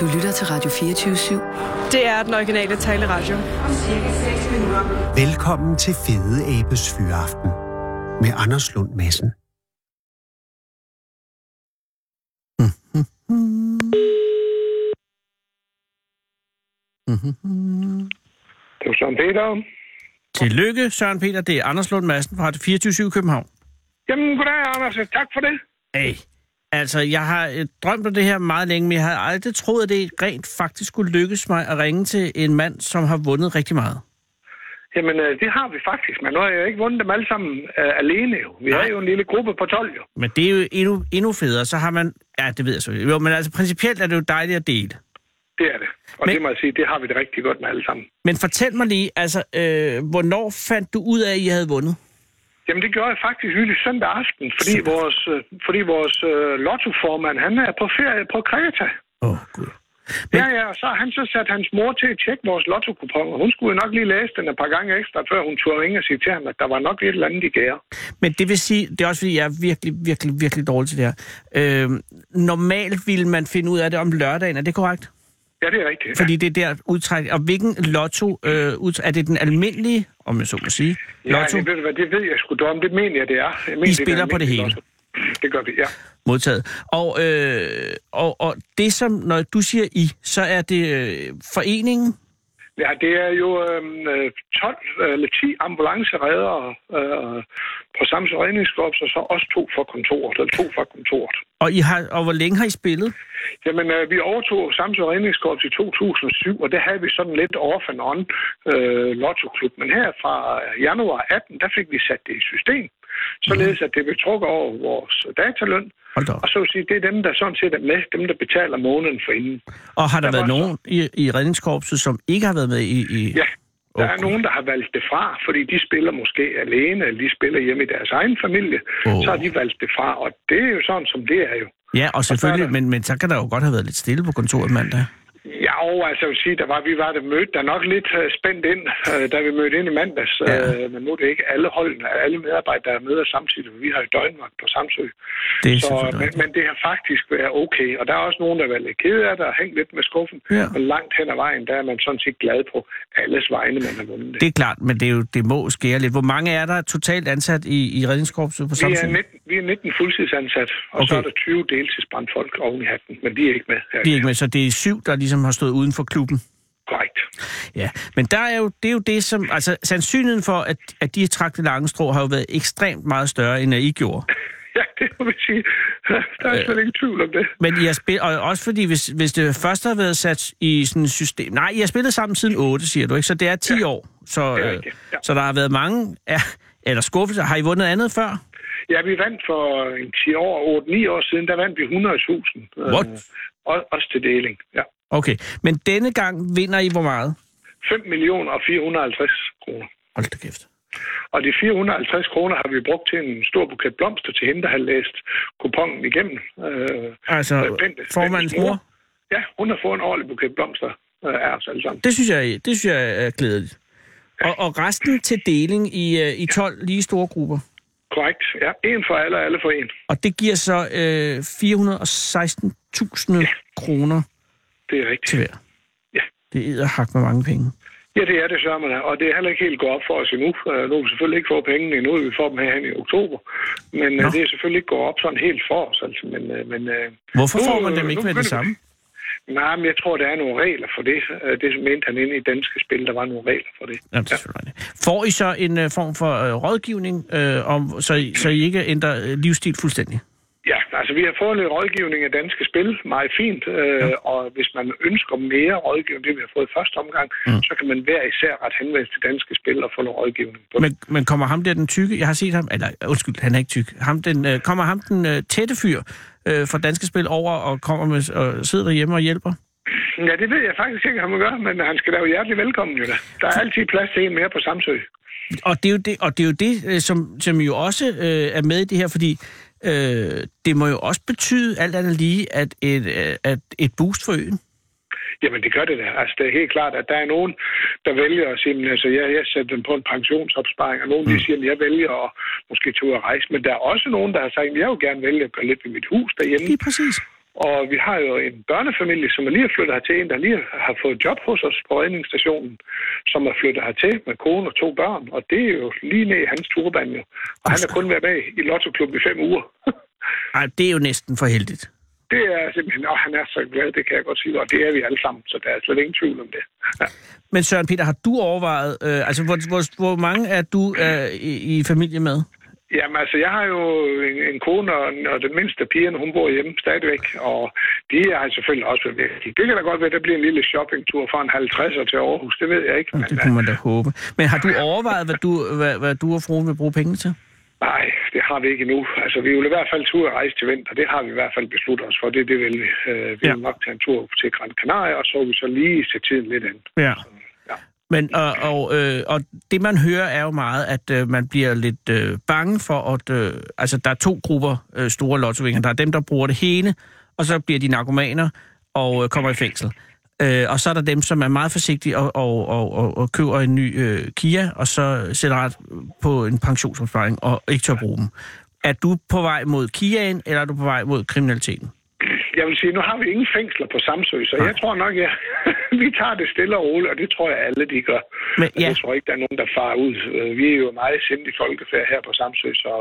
Du lytter til Radio 24-7. Det er den originale taleradio. Velkommen til Fede Abes Fyraften med Anders Lund Madsen. Det er Søren Peter. Tillykke, Søren Peter. Det er Anders Lund Madsen fra 24 København. Jamen, goddag, Anders. Tak for det. Hey. Altså, jeg har øh, drømt om det her meget længe, men jeg havde aldrig troet, at det rent faktisk skulle lykkes mig at ringe til en mand, som har vundet rigtig meget. Jamen, øh, det har vi faktisk, men nu har jeg ikke vundet dem alle sammen uh, alene jo. Vi Nej. er jo en lille gruppe på 12 jo. Men det er jo endnu, endnu federe. Så har man... Ja, det ved jeg så. Jo, men altså, principielt er det jo dejligt at dele. Det er det. Og men... det må jeg sige, det har vi det rigtig godt med alle sammen. Men fortæl mig lige, altså, øh, hvornår fandt du ud af, at I havde vundet? Jamen, det gjorde jeg faktisk lige søndag aften, fordi Søndag. vores, øh, fordi vores øh, lottoformand, han er på ferie på Kreta. Åh, oh, gud. Men-. Ja, ja, og så har han så sat hans mor til at tjekke vores lottokupon, og hun skulle nok lige læse den et par gange ekstra, før hun turde ringe og sige til ham, at der var nok et eller andet i gære. Men det vil sige, det er også fordi, jeg er virkelig, virkelig, virkelig dårlig til det her. Øh, normalt ville man finde ud af det om lørdagen, er det korrekt? Ja, det er rigtigt. Fordi det er der udtræk. Og hvilken lotto øh, udtræk, er det den almindelige, om jeg så må sige, Ja, lotto det, ved du hvad, det ved jeg sgu da om. Det mener jeg, det er. Jeg mener, I det er spiller den på det hele. lotto. Det gør vi, ja. modtaget? Og, øh, og, og det som, når du siger I, så er det øh, foreningen? Ja, det er jo øhm, øh, 12 eller 10 ambulanceredere øh, på Samsø Redningskorps, og så også to fra kontoret, eller to fra kontoret. Og, I har, og hvor længe har I spillet? Jamen, øh, vi overtog Samsø Redningskorps i 2007, og der havde vi sådan lidt off and on øh, lottoklub. Men her fra januar 18, der fik vi sat det i system, således at det blev trukket over vores dataløn. Og så vil sige, det er dem, der sådan set er med, dem, der betaler måneden for inden. Og har der Der været var så- nogen i, i redningskorpset, som ikke har været med i... i... Ja, der Okay. er nogen, der har valgt det fra, fordi de spiller måske alene, eller de spiller hjemme i deres egen familie. Åh. Så har de valgt det fra, og det er jo sådan, som det er jo. Ja, og selvfølgelig, der- men, men så kan der jo godt have været lidt stille på kontoret mandag. Ja, og altså jeg vil sige, der var, vi var der mødt der nok lidt uh, spændt ind, uh, da vi mødte ind i mandags. Ja. Uh, men nu er det ikke alle holdene, alle medarbejdere, der møder samtidig. Vi har jo døgnvagt på Samsø. Det er Så, men, men det har faktisk været okay. Og der er også nogen, der er lidt ked af det og hængt lidt med skuffen. Ja. Men langt hen ad vejen, der er man sådan set glad på alles vegne, man har vundet det. Det er klart, men det, er jo, det må skære lidt. Hvor mange er der totalt ansat i, i redningskorpset på Vi Samsø? er, 19, vi er 19 fuldtidsansat, og okay. så er der 20 deltidsbrandfolk oven i hatten, men de er ikke med her. De er ikke med, så det er syv, der ligesom har stået uden for klubben. Korrekt. Ja, men der er jo, det er jo det, som... Altså, sandsynligheden for, at, at de trak lange strå, har jo været ekstremt meget større, end at I gjorde. Ja, det må vi sige. Der er slet ingen tvivl om det. Men I har spillet, og også fordi, hvis, hvis det først har været sat i sådan et system... Nej, I har spillet sammen siden 8, siger du, ikke? Så det er 10 Ja. år. Så, øh, ja. så der har været mange... Ja, eller skuffelser. Har I vundet andet før? Ja, vi vandt for en 10 år, 8-9 år siden, der vandt vi 100.000. øh, også til deling, ja. Okay, men denne gang vinder I hvor meget? 5 millioner og 450 kroner. Hold da kæft. Og de 450 kroner har vi brugt til en stor buket blomster til hende, der har læst kupongen igennem. Øh, Altså, øh, Bente- formandens Bentes mor? Ja, hun har fået en ordentlig buket blomster øh, af os alle sammen. Det synes jeg, det synes jeg er glædeligt. Og, og resten til deling i, øh, i 12 lige store grupper. Korrekt, ja. En for alle og alle for en. Og det giver så øh, 416.000 kroner Det er rigtigt. til hver. Ja. Det er hak med mange penge. Ja, det er det, man. Og det er heller ikke helt gået op for os endnu. Uh, nu har vi selvfølgelig ikke fået pengene endnu. Vi får dem herhen i oktober. Men uh, Nå. det er selvfølgelig ikke gået op sådan helt for os. Altså. Men, uh, men, Hvorfor Nu- får man dem ikke med det samme? nej, men jeg tror, der er nogle regler for det. Det mente han inde i danske spil, der var nogle regler for det. Jamen, det er selvfølgelig rigtigt. Får I så en øh, form for øh, rådgivning, øh, om, så, I, så I ikke ændrer øh, livsstil fuldstændig? Ja, altså vi har fået lidt rådgivning af danske spil, meget fint, øh, ja. og hvis man ønsker mere rådgivning, det vi har fået i første omgang, mm. så kan man hver især ret henvendelse til danske spil og få noget rådgivning på. Men, men kommer ham der den tykke, jeg har set ham, eller undskyld, han er ikke tyk, ham den, øh, kommer ham den øh, tætte fyr øh, fra Danske Spil over og kommer med, og sidder derhjemme og hjælper? Ja, det ved jeg faktisk ikke, om man gør, men han skal da jo hjertelig velkommen jo da. Der er altid plads til en mere på Samsø. Og det er jo det, og det, er jo det øh, som, som jo også øh, er med i det her, fordi øh, det må jo også betyde alt andet lige, at et, øh, at et boost for øen. Jamen, det gør det da. Altså, det er helt klart, at der er nogen, der vælger at sige, men, altså, jeg, jeg sætter dem på en pensionsopsparing, og nogen, mm. de siger, at jeg vælger at måske tage ud og rejse. Men der er også nogen, der har sagt, at jeg vil gerne vælge at gøre lidt ved mit hus derhjemme. Lige præcis. Og vi har jo en børnefamilie, som er lige er flyttet hertil, en der lige har fået job hos os på redningsstationen, som er flyttet hertil med kone og to børn, og det er jo lige ned i hans turban jo. Og han har kun været med i Lotto Klub i fem uger. Ej, det er jo næsten for heldigt. Det er simpelthen, og han er så glad, det kan jeg godt sige, og det er vi alle sammen, så der er slet ingen tvivl om det. Ja. Men Søren Peter, har du overvejet, øh, altså hvor, hvor, hvor mange er du øh, i, i familie med? Jamen altså, jeg har jo en, en kone, og, og den mindste pigerne, hun bor hjemme stadigvæk, og de har selvfølgelig også været med. Det kan da godt være, at der bliver en lille shoppingtur fra en 50'er til Aarhus, det ved jeg ikke. Men, det kunne man da håbe. Men har du overvejet, hvad du, hvad, hvad du og fruen vil bruge penge til? Nej, det har vi ikke endnu. Altså, vi vil i hvert fald tur at rejse til vinter. Det har vi i hvert fald besluttet os for. Det, det vil vi. Uh, vi ja. vil nok tage en tur til Gran Canaria, og så vil vi så lige se tiden lidt ind. Ja. Men, og, og, øh, og det man hører er jo meget, at øh, man bliver lidt øh, bange for, at øh, altså, der er to grupper øh, store lottovinger. Der er dem, der bruger det hele, og så bliver de narkomaner og øh, kommer i fængsel. Øh, og så er der dem, som er meget forsigtige og, og, og, og, og køber en ny øh, Kia, og så sætter ret på en pensionsopsparing og ikke tør bruge dem. Er du på vej mod Kiaen, eller er du på vej mod kriminaliteten? Jeg vil sige, nu har vi ingen fængsler på Samsø, så jeg tror nok, ja, vi tager det stille og roligt, og det tror jeg alle, de gør. Men, ja. Jeg tror ikke, der er nogen, der farer ud. Øh, vi er jo meget sindige folkefærd her på Samsø, så,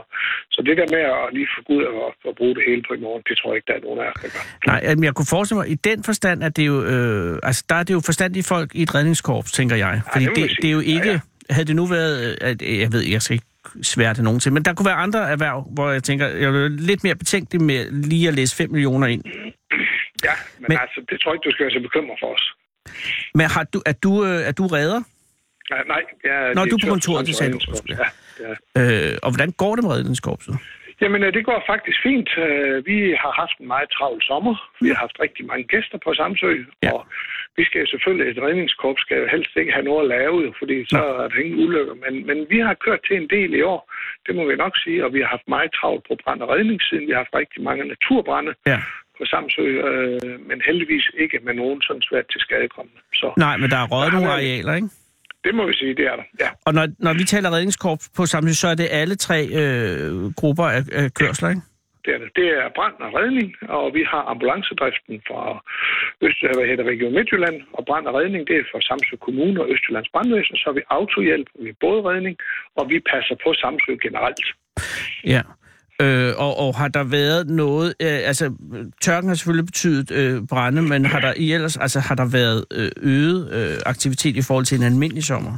så det der med at lige få ud og, og bruge det hele på i morgen, det tror jeg ikke, der er nogen af os, der gør. Nej, men jeg kunne forestille mig, i den forstand, at det er jo, øh, altså, der er det jo forstandige folk i et redningskorps, tænker jeg. Fordi ja, det, det, det er jo ikke... Ja, ja. Havde det nu været, at, jeg ved, jeg skal ikke svære det nogensinde, men der kunne være andre erhverv, hvor jeg tænker, jeg er lidt mere betænkt med lige at læse 5 millioner ind. Ja, men, men altså, det tror jeg ikke, du skal være så bekymret for os. Men har du, er, du, øh, er du redder? Ja, nej, jeg er Når du er på kontoret, det sagde du. Ja, ja. Øh, og hvordan går det med redningskorpset? Jamen, øh, det går faktisk fint. Øh, vi har haft en meget travl sommer. Vi har haft rigtig mange gæster på Samsø, ja. og vi skal jo selvfølgelig, et redningskorps skal jo helst ikke have noget at lave, fordi så er der ingen ulykker. Men, men vi har kørt til en del i år, det må vi nok sige, og vi har haft meget travlt på brand- og redningssiden. Vi har haft rigtig mange naturbrænde. Ja på Samsø, øh, men heldigvis ikke med nogen sådan svært til skadekommende. Så, Nej, men der er røget nogle arealer, ikke? Det må vi sige, det er der, ja. Og når, når vi taler redningskorps på Samsø, så er det alle tre øh, grupper af, af kørsler, ikke? Det er, det. er brand og redning, og vi har ambulancedriften fra Øst, hvad hedder Region Midtjylland, og brand og redning, det er for Samsø Kommune og Østjyllands Brandvæsen, så har vi autohjælp, vi er både redning, og vi passer på Samsø generelt. Ja. Øh, og, og har der været noget, øh, altså tørken har selvfølgelig betydet øh, brænde, men har der i ellers, altså har der været øh, øget øh, aktivitet i forhold til en almindelig sommer?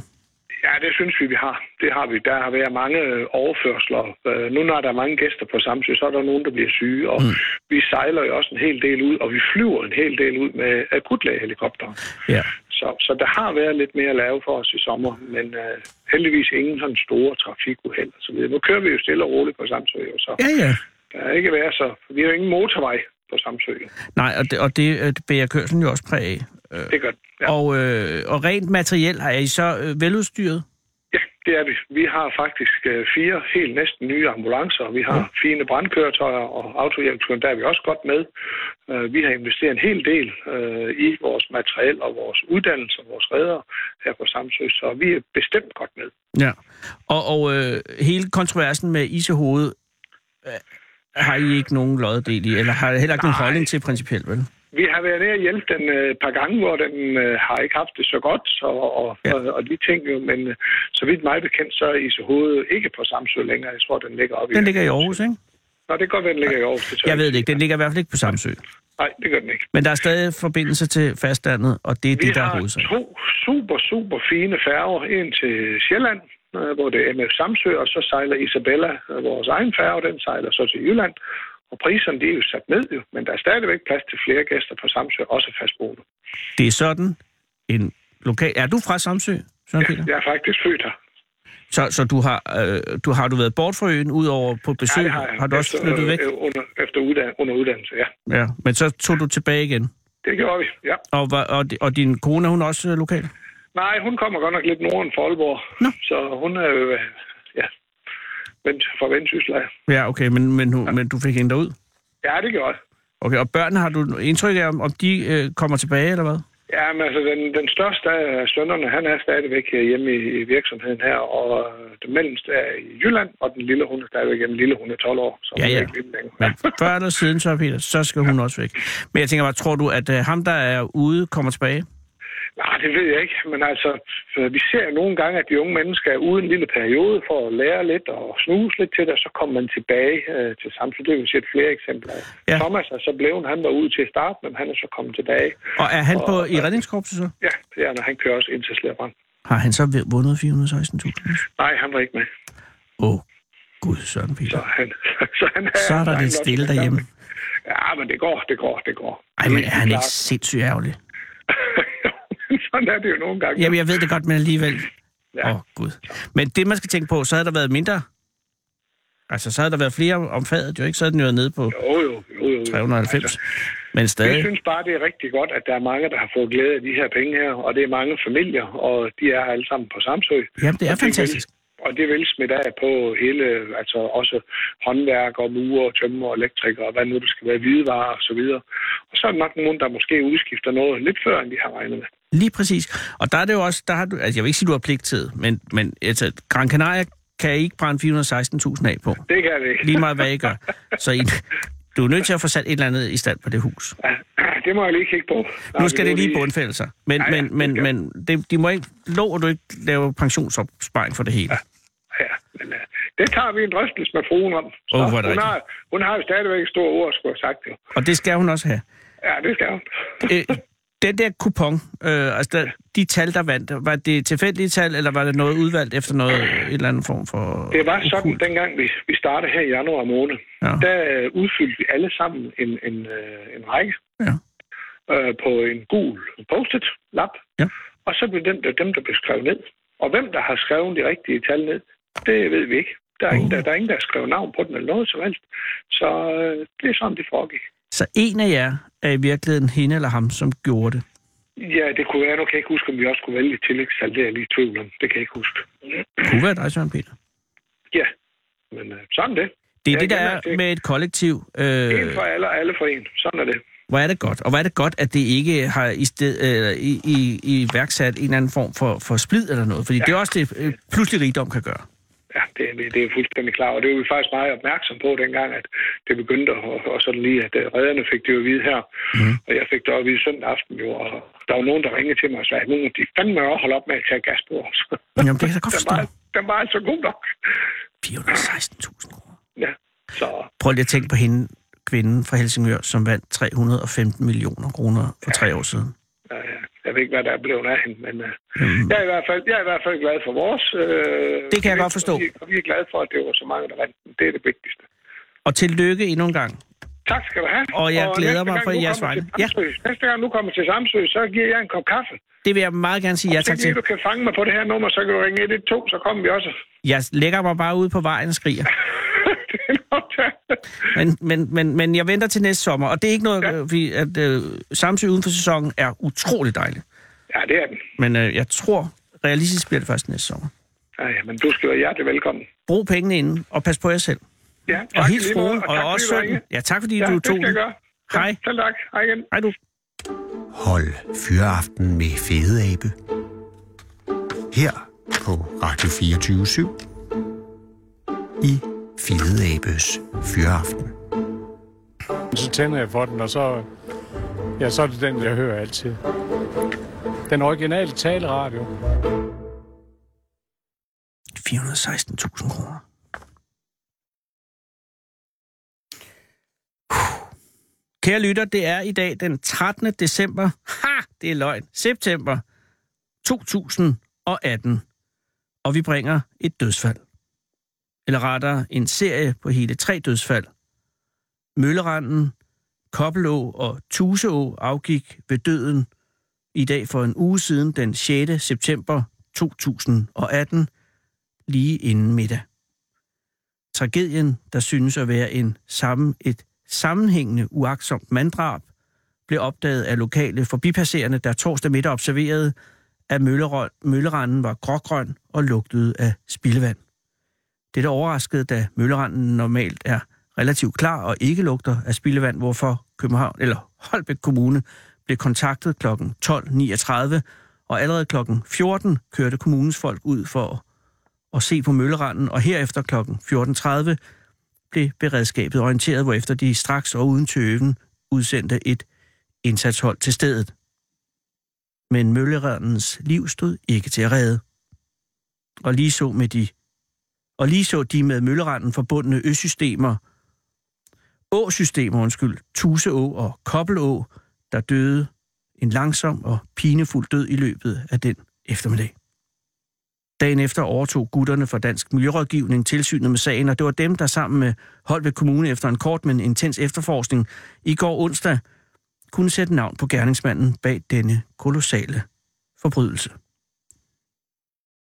Ja, det synes vi, vi har. Det har vi. Der har været mange øh, overførsler. Øh, nu når der er mange gæster på Samsø, så er der nogen, der bliver syge, og mm. vi sejler jo også en hel del ud, og vi flyver en hel del ud med akutlægehelikopter. Ja. Så, så der har været lidt mere at lave for os i sommer, men uh, heldigvis ingen sådan store trafikuheld og så videre. Nu kører vi jo stille og roligt på Samsø, så ja, ja. der er ikke været så... Vi har jo ingen motorvej på Samsø. Nej, og det, og det, det bærer kørselen jo også præg af. Det gør det, ja. Og, øh, og rent materiel, er I så øh, veludstyret? Ja, det er vi. Vi har faktisk øh, fire helt næsten nye ambulancer. Vi har mm. fine brandkøretøjer og autohjælpskøren, der er vi også godt med. Uh, vi har investeret en hel del uh, i vores materiel og vores uddannelse og vores redder her på Samsø, så vi er bestemt godt med. Ja, og, og øh, hele kontroversen med Isehoved, øh, har I ikke nogen loddedel i, eller har I heller ikke nogen holdning til principielt, vel? Vi har været nede og hjælpe den øh, et par gange, hvor den øh, har ikke haft det så godt, og, og, ja. og, og de ting jo, men øh, så vidt mig bekendt, så er Ise Hoved ikke på Samsø længere. Jeg tror, den ligger oppe i... Den ligger i Aarhus, ikke? Nå, det kan godt være, den ligger i Aarhus. Det jeg ved det ikke. Den ligger i hvert fald ikke på Samsø. Nej, det gør den ikke. Men der er stadig forbindelse til fastlandet, og det er Vi det, der er hovedsagen. Vi har to super, super fine færger. En til Sjælland, hvor det er MF Samsø, og så sejler Isabella, vores egen færge, den sejler så til Jylland. Og priserne de er jo sat ned, jo, men der er stadigvæk plads til flere gæster på Samsø, også fastboende. Det er sådan en lokal... Er du fra Samsø, Søren Peter? Ja, jeg er faktisk født her. Så, så du, har, øh, du har du været bort fra øen, udover på besøg? Ja, har jeg. Har du også flyttet væk? Øh, under, efter uddan- under uddannelse, ja. Ja, men så tog du tilbage igen? Det gjorde vi, ja. Og, og, og din kone, er hun også øh, lokal? Nej, hun kommer godt nok lidt norden for Aalborg. Nå. Så hun er jo, øh, ja, fra Vendsyssel Ja, okay, men, men, ja. men du fik hende ud? Ja, det gjorde jeg. Okay, og børnene har du indtryk af, om de øh, kommer tilbage, eller hvad? Ja, men altså, den, den største af sønnerne, han er stadigvæk hjemme i, i virksomheden her, og øh, den mellemste er i Jylland, og den lille hund er stadigvæk hjemme. Lille hund er 12 år, så Ja, hun er ja. ikke lidt længere. Men før eller siden, så, Peter, så skal hun også væk. Men jeg tænker bare, tror du, at uh, ham, der er ude, kommer tilbage? Nej, det ved jeg ikke, men altså, øh, vi ser jo nogle gange, at de unge mennesker er ude en lille periode for at lære lidt og snuse lidt til det, og så kommer man tilbage øh, til Samsø. Det har vi set flere eksempler af. Ja. Thomas er så blevet, han var ude til at starte, men han er så kommet tilbage. Og er han på, Og- i redningskorpset så? Ja, det er, når han kører også ind til Slæbrand. Har han så vundet 416.000? Nej, han var ikke med. Åh, oh, gud, Søren Så Peter. han, så han er, Så er der lidt stille derhjemme. Ja, men det går, det går, det går. Ej, men er han ikke sindssygt ærgerlig? Sådan er det jo nogle gange. Jamen, jeg ved det godt, men alligevel. Åh, Ja. oh, gud. Men det, man skal tænke på, så havde der været mindre... Altså, så havde der været flere omfadet, jo ikke? Så havde den jo nede på Jo, jo, jo, jo. 390. Men Jeg stadig... synes bare, det er rigtig godt, at der er mange, der har fået glæde af de her penge her, og det er mange familier, og de er alle sammen på Samsø. Jamen, det er Og vil- fantastisk. Og det vil smitte af på hele, altså også håndværk og murer, tømmer og elektrikere, og hvad nu det skal være, hvidevarer og så videre. Og så er der nok nogen, der måske udskifter noget lidt før, end de har regnet med. Lige præcis. Og der er det jo også... Der har du, altså, jeg vil ikke sige, du har pligt til, men, men altså, Gran Canaria kan ikke brænde 416.000 af på. Det kan det ikke. Lige meget, hvad I gør. Så I, du er nødt til at få sat et eller andet i stand på det hus. Ja, det må jeg lige kigge på. Nu skal det vi lige bundfælde sig. Men, Ja, ja, men, men, det men det, de må ikke... Lov, at du ikke lave pensionsopsparing for det hele. Ja, men uh, det tager vi en drøftelse med fruen om. Så det hun, har, hun har jo stadigvæk et stort ord, skulle have sagt jo. Og det skal hun også have. Ja, det skal hun. Øh, den der kupon, øh, altså der, de tal, der vandt, var det tilfældige tal, eller var det noget udvalgt efter noget, et eller andet form for... Det var sådan, dengang vi, vi startede her i januar måned, Ja. der øh, udfyldte vi alle sammen en, en, øh, en række Ja. øh, på en gul post-it-lap. Ja. Og så blev den der, dem, der blev skrevet ned. Og hvem, der har skrevet de rigtige tal ned, det ved vi ikke. Der er, Oh. ingen, der, der er ingen, der har skrevet navn på den eller noget som helst. Så øh, det er sådan, det foregik. Så en af jer er i virkeligheden hende eller ham, som gjorde det. Ja, det kunne være. Nu kan jeg ikke huske, om vi også kunne vælge tillægstal. Det er jeg lige i tvivl om. Det kan jeg ikke huske. Det kunne være dig, Søren Peter. Ja, men øh, sådan det. Det er Ja, det, der er det- med et kollektiv. En Øh, for alle, og alle for en. Sådan er det. hvor er det godt. Og hvor er det godt, at det ikke har i, sted, øh, i, i, i værksat en eller anden form for, for splid eller noget. Fordi ja. det er også det, øh, pludselig rigdom kan gøre. Ja, det, det, er fuldstændig klar. Og det var vi faktisk meget opmærksom på dengang, at det begyndte. Og, og sådan lige, at øh, redderne fik det jo at vide her. Mm. Og jeg fik det at vide søndag aften jo. Og der var nogen, der ringede til mig og sagde, at nogen de fandme også holde op med at tage gas på os. Jamen, det kan jeg godt den, forstå. var, den var altså god nok. 416.000 kroner. Ja, så Prøv lige at tænke på hende, kvinden fra Helsingør, som vandt 315 millioner kroner for tre år siden. ja, ja, jeg ved ikke, hvad der er blevet af hende, men øh, Mm. jeg, er i hvert fald, jeg er i hvert fald glad for vores... Øh, Det kan jeg godt forstå. Og vi, og vi er glade for, at det var så mange, der vandt. Det er det vigtigste. Og tillykke endnu en gang. Tak skal du have. Og jeg glæder næste mig gang, for jeres til Samsø, Næste gang du kommer til Samsø, så giver jeg en kop kaffe. Det vil jeg meget gerne sige ja tak til. du kan fange mig på det her nummer, så kan du ringe 112, så kommer vi også. Jeg lægger mig bare ude på vejen og skriger. det er nok det. Men, men, men, men jeg venter til næste sommer, og det er ikke noget, Ja. fordi at øh, Samsø uden for sæsonen er utrolig dejligt. Ja, det er den. Men øh, jeg tror, realistisk bliver det først næste sommer. Ja, men du skal være hjertelig velkommen. Brug pengene inden, og pas på jer selv. Ja, tak Og hils fruen, og, tak, også fordi du sønnen. Ja, tak fordi Ja, du det tog skal jeg den. gøre. Hej. Ja, tak. Hej igen. Hej du. Hold Fyraften med Fede Abe. Her på Radio 24 i Fede Abes Fyraften. Så tænder jeg for den, og så, ja, så er det den, jeg hører altid. Den originale taleradio. 416.000 kroner. Kære lytter, det er i dag den 13. december. Ha! Det er løgn. September 2018. Og vi bringer et dødsfald. Eller rettere en serie på hele tre dødsfald. Mølleranden, Kobbelå og Tuseå afgik ved døden i dag for en uge siden, den 6. september 2018, lige inden middag. Tragedien, der synes at være en sammen, et sammenhængende uaksomt manddrab, blev opdaget af lokale forbipasserende, der torsdag middag observerede, at mølleranden var grågrøn og lugtede af spildevand. Dette overraskede, da mølleranden normalt er relativt klar og ikke lugter af spildevand, hvorfor København eller Holbæk Kommune blev kontaktet kl. 12.39, og allerede kl. 14 kørte kommunens folk ud for at se på mølleranden, og herefter kl. 14.30 blev beredskabet orienteret, hvorefter de straks og uden tøven udsendte et indsatshold til stedet. Men møllerandens liv stod ikke til at redde. Og lige så med de og lige så de med mølleranden forbundne øsystemer, åsystemer, undskyld, Tuseå og Kobbelå, der døde en langsom og pinefuld død i løbet af den eftermiddag. Dagen efter overtog gutterne fra Dansk Miljørådgivning tilsynet med sagen, og det var dem, der sammen med Holbæk Kommune efter en kort, men intens efterforskning i går onsdag kunne sætte navn på gerningsmanden bag denne kolossale forbrydelse.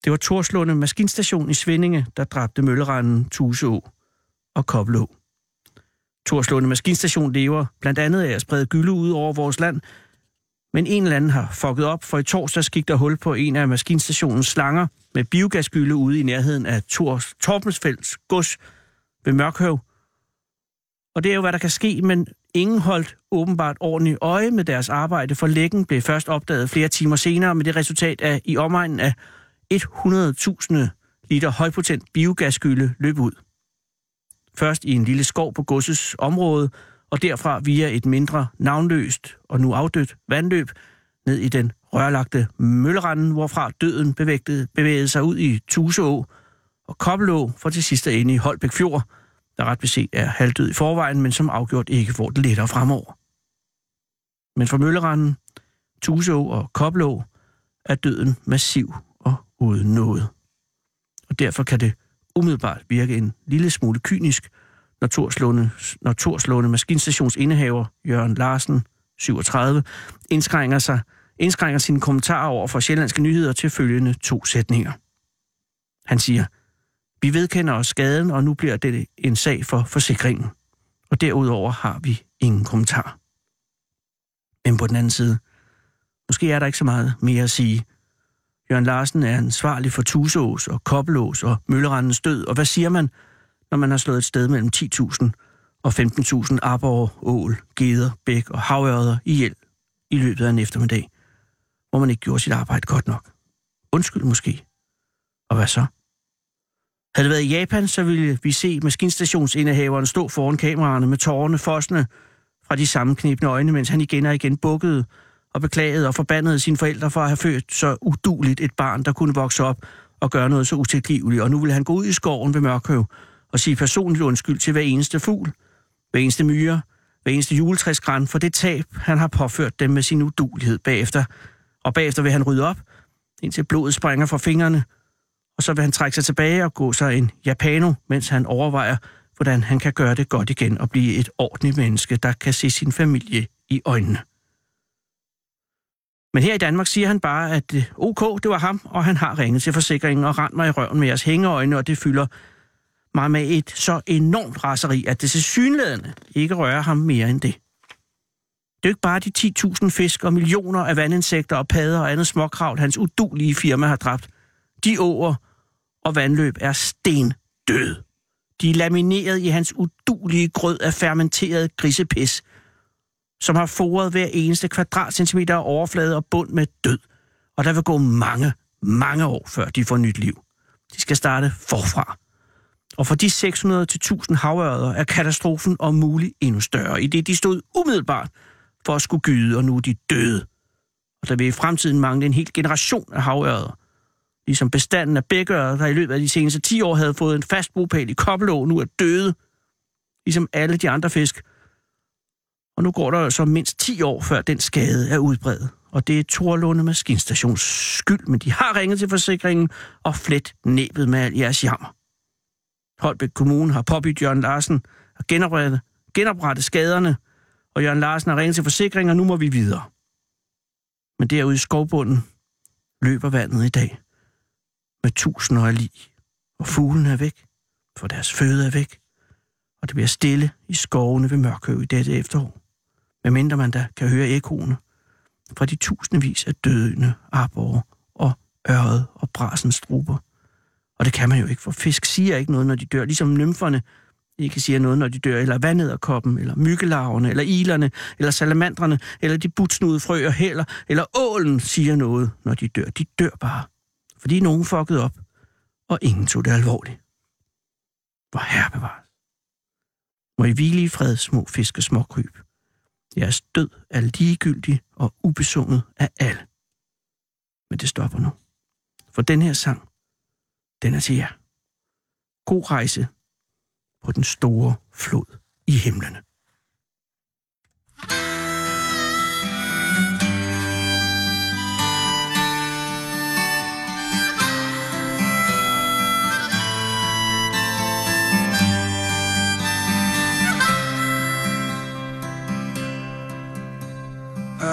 Det var Torslunde Maskinstation i Svindinge, der dræbte mølleranden Tuseå og Koblå. Torslunde Maskinstation lever blandt andet af at sprede gylde ud over vores land, men en eller anden har fucket op, for i torsdags gik der hul på en af maskinstationens slanger med biogasgylde ude i nærheden af Tors, Torpensfelds gods ved Mørkhøv. Og det er jo, hvad der kan ske, men ingen holdt åbenbart ordentligt øje med deres arbejde, for lækken blev først opdaget flere timer senere med det resultat af i omegnen af 100.000 liter højpotent biogasgylde løb ud. Først i en lille skov på godsets område, og derfra via et mindre navnløst og nu afdødt vandløb ned i den rørlagte mølleranden, hvorfra døden bevægede, bevægede sig ud i Tuseå og Kobbelå, for til sidst at ende i Holbæk Fjord, der ret beset er halvdød i forvejen, men som afgjort ikke får det lettere fremover. Men for mølleranden, Tuseå og Koblå er døden massiv uden noget. Og derfor kan det umiddelbart virke en lille smule kynisk, når Torslåne, når Torslåne maskinstationsindehaver Jørgen Larsen, 37, indskrænker, sig, indskrænker sine kommentarer over for sjællandske nyheder til følgende to sætninger. Han siger, vi vedkender os skaden, og nu bliver det en sag for forsikringen. Og derudover har vi ingen kommentar. Men på den anden side, måske er der ikke så meget mere at sige. Jørgen Larsen er ansvarlig for Tusås og Kobbelås og Møllerandens død, og hvad siger man, når man har slået et sted mellem 10.000 og 15.000 arbor, ål, geder, bæk og havørder ihjel i løbet af en eftermiddag, hvor man ikke gjorde sit arbejde godt nok. Undskyld måske. Og hvad så? Havde det været i Japan, så ville vi se maskinstationsindehaveren stå foran kameraerne med tårerne fossende fra de samme knibne øjne, mens han igen og igen bukkede og beklagede og forbandede sine forældre for at have født så uduligt et barn, der kunne vokse op og gøre noget så utilgiveligt. Og nu ville han gå ud i skoven ved Mørkøv og sige personligt undskyld til hver eneste fugl, hver eneste myre, hver eneste juletræsgræn for det tab, han har påført dem med sin udulighed bagefter. Og bagefter vil han rydde op, indtil blodet springer fra fingrene, og så vil han trække sig tilbage og gå sig en japano, mens han overvejer, hvordan han kan gøre det godt igen og blive et ordentligt menneske, der kan se sin familie i øjnene. Men her i Danmark siger han bare, at øh, OK, det var ham, og han har ringet til forsikringen og rent mig i røven med jeres hængeøjne, og det fylder mig med et så enormt raseri, at det tilsyneladende ikke rører ham mere end det. Det er jo ikke bare de 10.000 fisk og millioner af vandinsekter og padder og andet småkravl, hans udulige firma har dræbt. De åer og vandløb er sten død. De er lamineret i hans udulige grød af fermenteret grisepis, som har foret hver eneste kvadratcentimeter af overflade og bund med død. Og der vil gå mange, mange år, før de får nyt liv. De skal starte forfra. Og for de 600-1000 havørder er katastrofen om muligt endnu større, i det de stod umiddelbart for at skulle gyde, og nu er de døde. Og der vil i fremtiden mangle en hel generation af havørder. Ligesom bestanden af bækørder, der i løbet af de seneste 10 år havde fået en fast bopæl i Kobbelå, nu er døde. Ligesom alle de andre fisk. Og nu går der så mindst 10 år, før den skade er udbredt. Og det er Torlunde Maskinstations skyld, men de har ringet til forsikringen og flet næbet med al jeres jammer. Holbæk Kommune har påbydt Jørgen Larsen at genoprette, genoprette skaderne, og Jørgen Larsen har ringet til forsikringen, og nu må vi videre. Men derude i skovbunden løber vandet i dag med tusinder af lig, og fuglen er væk, for deres føde er væk, og det bliver stille i skovene ved Mørkøv i dette efterår. Medmindre man da kan høre ekoene fra de tusindvis af dødende arbor og øret og brasens struber. Og det kan man jo ikke, for fisk siger ikke noget, når de dør. Ligesom nymferne ikke siger noget, når de dør, eller vandederkoppen, eller myggelarverne, eller ilerne, eller salamandrene, eller de butsnude frøer heller, eller ålen siger noget, når de dør. De dør bare, fordi nogen fuckede op, og ingen tog det alvorligt. Hvor herre bevares. Må I hvile i fred, små fiske, små kryb. Jeres død er ligegyldig og ubesunget af alle. Men det stopper nu. For den her sang, den er til jer. God rejse på den store flod i himlene.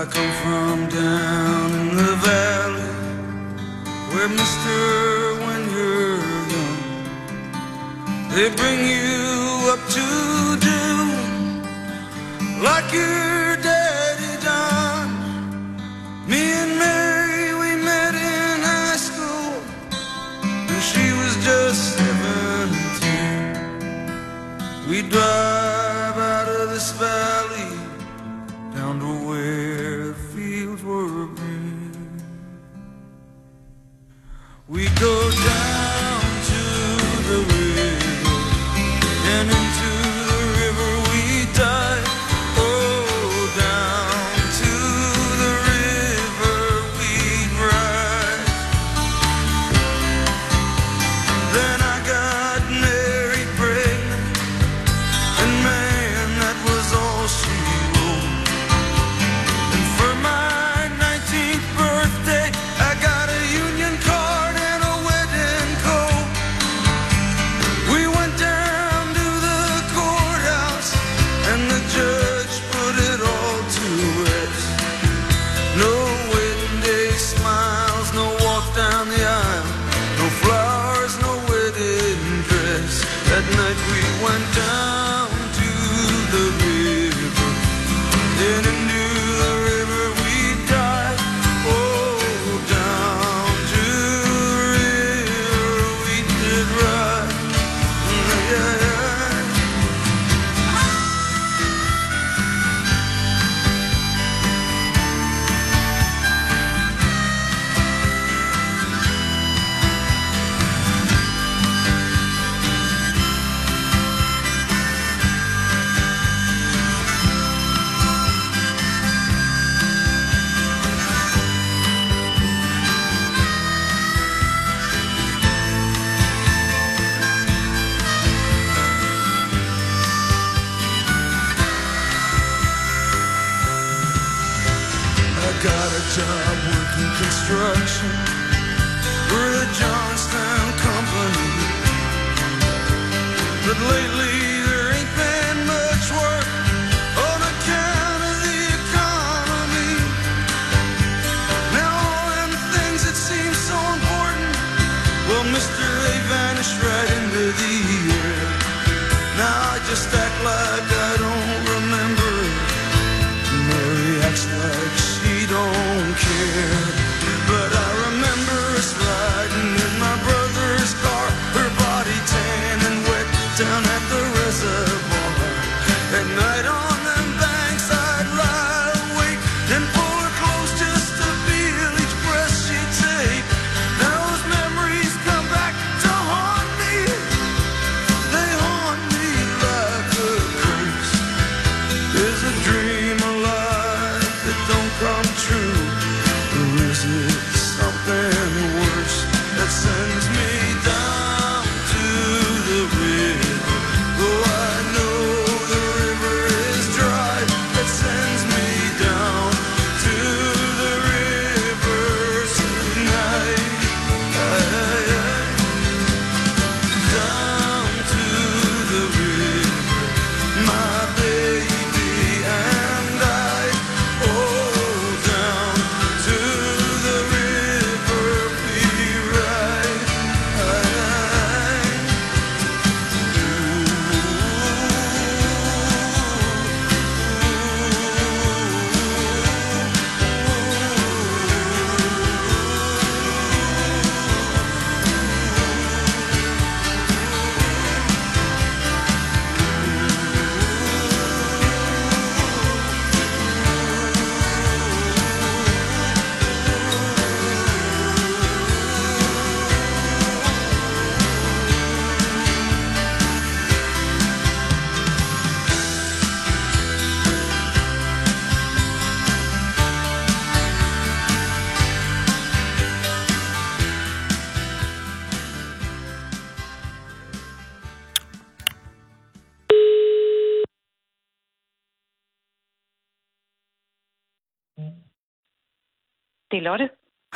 I come from down in the valley where Mister, when you're young, they bring you up to do like your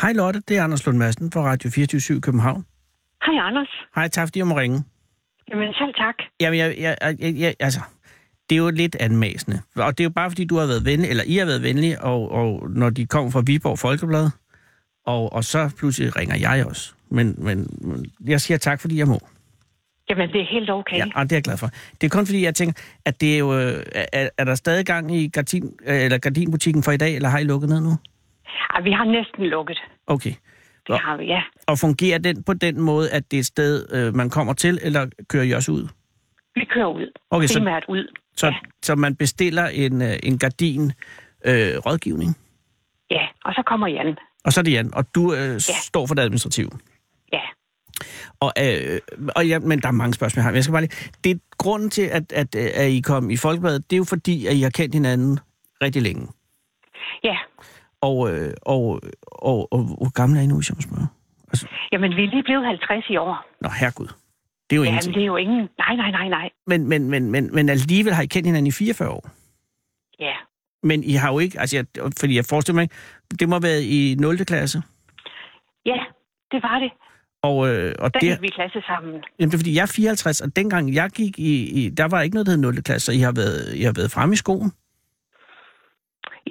Hej Lotte, det er Anders Lund Madsen fra Radio 24 København. Hej, Anders. Hej, tak fordi jeg må ringe. Jamen, selv tak. Jamen, jeg, jeg, jeg, jeg, altså, det er jo lidt anmæsende. Og det er jo bare, fordi du har været venlig, eller I har været venlige, og, og når de kom fra Viborg Folkeblad, og, og så pludselig ringer jeg også. Men, men jeg siger tak, fordi jeg må. Jamen, det er helt okay. Ja, og det er jeg glad for. Det er kun fordi, jeg tænker, at det er jo... øh, Er, er der stadig gang i gardin, øh, eller gardinbutikken for i dag, eller har I lukket ned nu? Ej, vi har næsten lukket. Okay. Det har vi, ja. Og fungerer den på den måde, at det er et sted, øh, man kommer til, eller kører I også ud? Vi kører ud. Okay, så- Primært ud. Så, Ja. så man bestiller en, øh, en gardin øh, rådgivning, Ja, og så kommer Jan. og så er det Jan, og du øh, ja. står for det administrative. Ja. Og, øh, og ja, men der er mange spørgsmål her. Men jeg skal bare lige... Det er grunden til, at, at, øh, at I kom i Folkebladet, det er jo fordi, at I har kendt hinanden rigtig længe. Ja. Og, øh, og, og, og, hvor gammel er I nu, hvis jeg må spørge? Altså, Jamen, vi er lige blevet 50 i år. nå, herregud. Det er jo Jamen, ingenting. det er jo ingen... Nej, nej, nej, nej. Men, men, men, men, men alligevel har I kendt hinanden i 44 år. Ja. Men I har jo ikke... Altså, jeg, fordi jeg forestiller mig, det må have været i 0. klasse. Ja, det var det. Og, øh, og Der det, gik vi klasse sammen. jamen, det er fordi, jeg er 54, og dengang jeg gik i, i... Der var ikke noget, der hed 0. klasse, så I har været, I har været fremme i skoen.